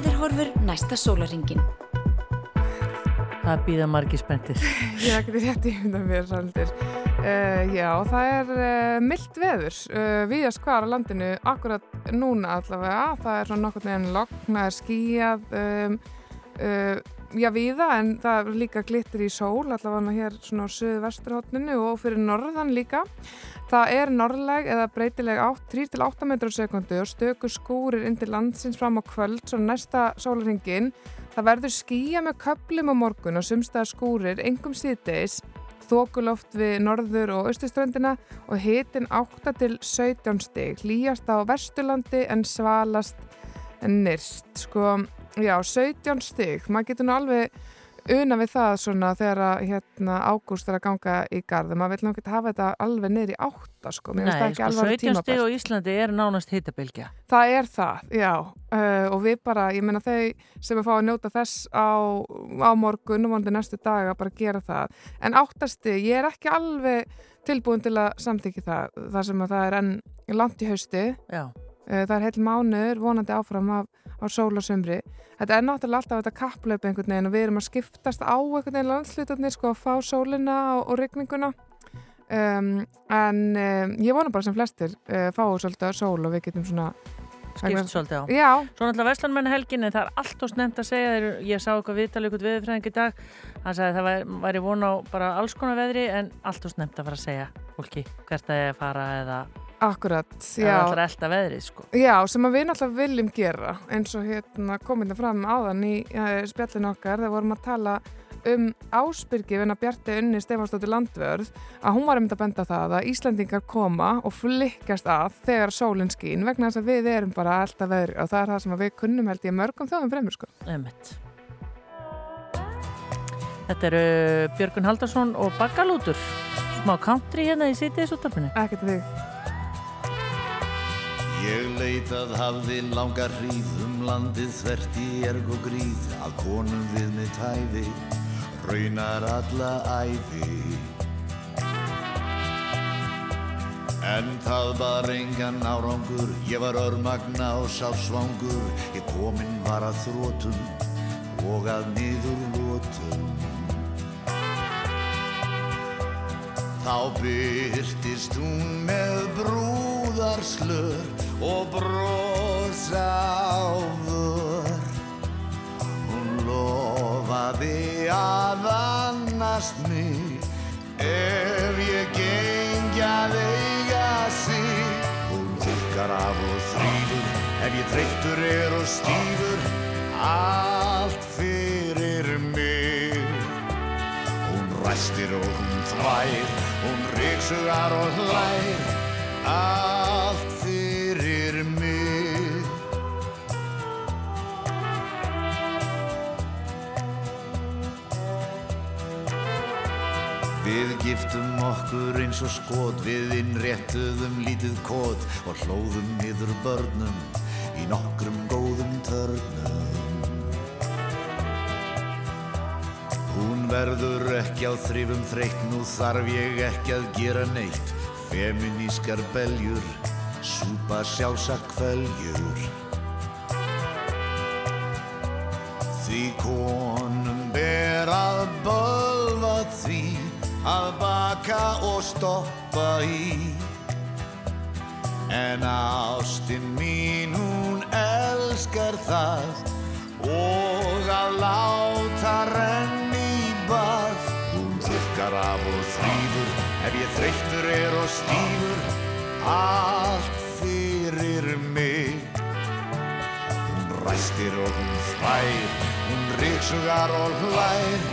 K: Veðurhorfur næsta sólaringin.
B: Það býða margir spenntir.
C: Ég er ekkert rétt í mynda mér svolítir. Uh, já, það er uh, mildt veður uh, viðast hvar á landinu akkurat núna allavega. Það er svona nokkur neginn logn, það er skíjað, um, uh, já viða en það líka glittir í sól allavega hér svona á söðu vesturhóttninu og fyrir norðan líka. Það er norðleg eða breytileg 3-8 metrar sekundu og stöku skúrir inn til landsins fram á kvöld svo næsta sólaringin. Það verður skýja með köplum á morgun og sumstaðar skúrir, engum síðdeis, þokuloft við norður og austuströndina og hitin 8 til 17 stig, hlýjast á vesturlandi en svalast nyrst. Sko, já, 17 stig, maður getur nú alveg una við það svona þegar að hérna, ágúst er að ganga í garð maður vil náttúrulega hafa þetta alveg í átta sko, mér finnst það ekki
B: sko,
C: alveg
B: 17 stig
C: tímabært
B: á Íslandi er nánast hittabilgja.
C: Það er það, já, uh, og við bara, ég meina þau sem er fá að njóta þess á, á morgun og vonandi næstu daga bara gera það. En áttasti, ég er ekki alveg tilbúin til að samþykja það, þar sem að það er enn langt í hausti.
B: Já.
C: Uh, það er heil mánuður, vonandi áfram af, á sól og sömri. Þetta er náttúrulega alltaf þetta kapplaup einhvern veginn og við erum að skiptast á einhvern veginn landslutarnir, sko, að fá sólina og, og rigninguna. Um, en um, ég vona bara sem flestir uh, fáu svolítið sól og við getum svona
B: Skipt svolítið á.
C: Já.
B: Svo náttúrulega Vestlandmenn helgin en það er allt og snemt að segja þeir, ég sá eitthvað viðtalið eitthvað viðfræðing í dag hann sagði að það væri, væri von á bara alls konar veðri en allt og snemt að fara að segja fólki hvert er að fara eða
C: Akkurat, já.
B: allra elda veðrið sko.
C: Já, sem að við náttúrulega viljum gera eins og hérna komið það fram áðan í uh, spjallinu okkar þegar vorum að tala um áspyrgi við hennar Bjarti Unni Stefansdóttir Landvörð að hún var um þetta að benda það að Íslandingar koma og flikkast að þegar sólinn skín vegna þess að við erum bara alltaf veðri og það er það sem að við kunnum held ég mörgum þjóðum fremur sko.
B: Emmett. Þetta eru Björgun Haldarsson og Baggalútur smá country hérna í sítið útafinu.
C: Ekkert þig.
T: Ég leitað hafði langa hríð um landið þvert í erg og gríð að konum við með tæfi raunar alla æfi En það var engan árangur ég var örmagna og sársvangur ég kominn var að þrótum og að niður lótum Þá byrtist hún með brúðarslör og brosa á vör. Hún lofaði að annast mig ef ég gengi að eiga sig. Hún þurkar af og þrýfur ef ég þreyttur er og stífur allt fyrir mig. Hún ræstir og hún þvær, hún ríksugar og hlær, allt Við giftum okkur eins og skot, við innréttuðum lítið kot og hlóðum niður börnum í nokkrum góðum törnum. Hún verður ekki á þrifum þreytt, nú þarf ég ekki að gera neitt. Feminískar beljur, súpa sjálfsagt kveljur. Því konum ber að bölva því að baka og stoppa í. En ástin mín hún elskar það og að láta renni í bað. Hún þurkar af og þrýfur ef ég þreyttur er og stífur allt fyrir mig. Hún ræstir og hún þvær, hún ríksugar og hlær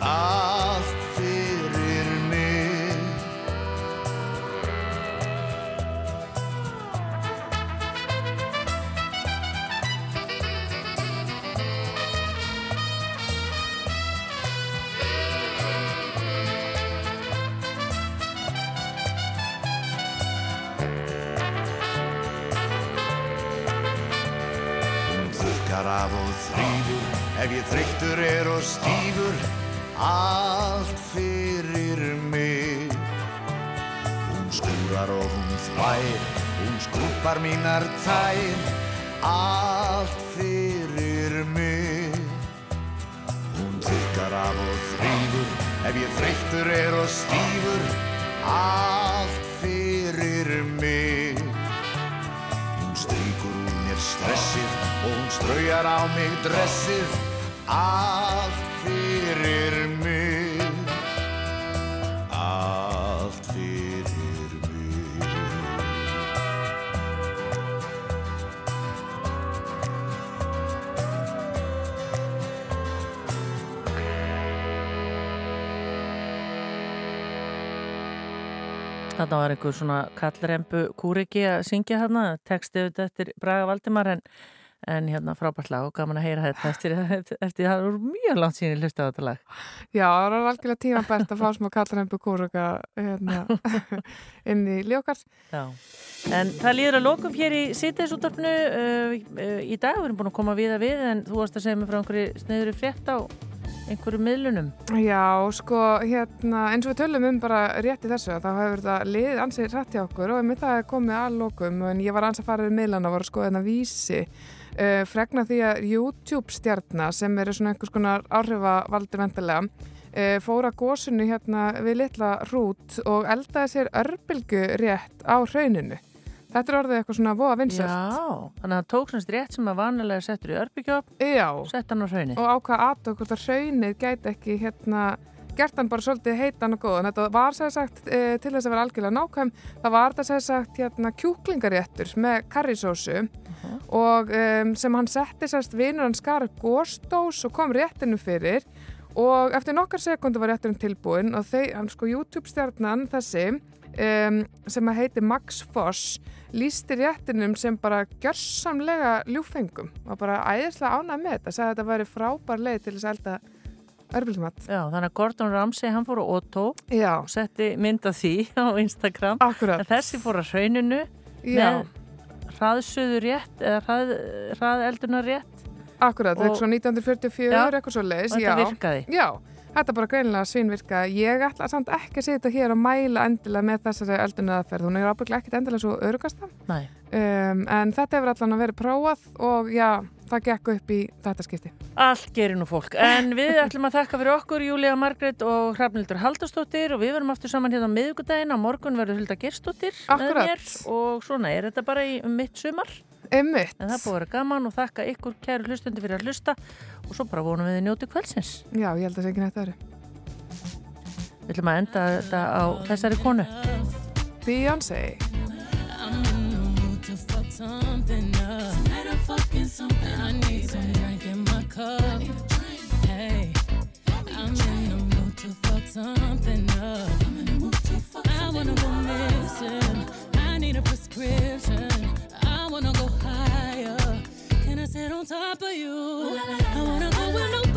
T: allt fyrir mig. Ef ég þrygtur er og stífur allt fyrir mig. Hún skúrar og hún þvær, hún skúpar mínar tær. Allt fyrir mig. Hún þykkar af og þrýfur Ef ég þrygtur er og stífur allt fyrir mig stressið og hún straujar á mig dressið. Allt fyrir mig
B: Þarna var einhver svona kallrembu kúriki að syngja hérna, textið auðvitað eftir Braga Valdimar en, en hérna frábært lag og gaman að heyra þetta eftir, eftir, eftir það voru mjög langt síðan ég hlusta á þetta lag.
C: Já, það var algjörlega tíma bært að fá smá kallrembu kúruga hérna, inn í ljókars.
B: Já, en það líður að lokum hér í sýteisúttarpinu uh, uh, í dag, við erum búin að koma við að við en þú varst að segja mig frá einhverju sniðuri frétt á einhverju miðlunum.
C: Já, sko, hérna, eins og við tölum um bara rétt í þessu, þá hefur þetta liðið ansið rætt hjá okkur og að það er komið að lokum en ég var ansið að fara við miðlana og var að skoða þennan vísi uh, fregna því að YouTube stjarnar sem eru svona einhvers konar áhrifavaldi vendilega uh, fóra gósunu hérna við litla hrút og eldaði sér örbylgu rétt á hrauninu. Þetta er orðið eitthvað svona voða vinsælt.
B: Já, þannig að það tók semst rétt sem að vanilega settur í örbygjóp
C: Já.
B: sett hann á hraunni.
C: og ákvað aðtöku hvort að hraunið gæti ekki hérna gert hann bara svolítið heitan og góðan þetta var sér sagt e, til þess að vera algjörlega nákvæm það var þetta sér sagt hérna kjúklingaréttur með karrisósu og um, sem hann setti sérst vinur hann skar upp góstós og kom réttinu fyrir og eftir nokkar sekundu var rétturinn tilbúin og þeir, hann sko YouTube stjarnan þessi um, sem að heiti Max Foss lísti réttinum sem bara gjörsamlega ljúfengum og bara æðislega ánæg með þetta sagði að þetta væri frábær leið til þess að elda örbylgjumat.
B: Já, þannig að Gordon Ramsay hann fór á Otto
C: Já.
B: og setti mynd af því á Instagram.
C: Akkurat.
B: En þessi fór að hrauninu með hraðsöðu rétt eða hrað, hraðelduna rétt.
C: Akkurat, þetta er svo 1944,
B: Já.
C: eitthvað svo leiðis.
B: Og þetta virkaði.
C: Já, þetta bara greinilega svínvirkaði. Ég ætla samt ekki að sitja hér og mæla endilega með þessari eldunaðaferð. Hún er ábygglega ekkit endilega svo örugasta.
B: Nei.
C: Um, en þetta hefur allan að vera prófað og já, það gekk upp í þetta skipti.
B: Allt gerir nú fólk. En við ætlum að þakka fyrir okkur, Júlía Margrét og Hrafnildur Haldarsdóttir og við verum aftur saman hérna á miðvikudaginn. Á morgun verður Hulda Gerstóttir með mér og svona er þetta bara í um mitt sumar.
C: Einmitt.
B: En það búið að vera gaman og þakka ykkur kæru hlustundi fyrir að hlusta og svo bara vonum við þið njóti kvöldsins.
C: Já, ég held að það sé ekki neitt öðru.
B: Við ætlum að enda þetta á þessari konu.
C: Beyoncé.
A: I wanna go missing. I need a prescription. Wanna go higher. Can I sit on top of you? I wanna go where nobody's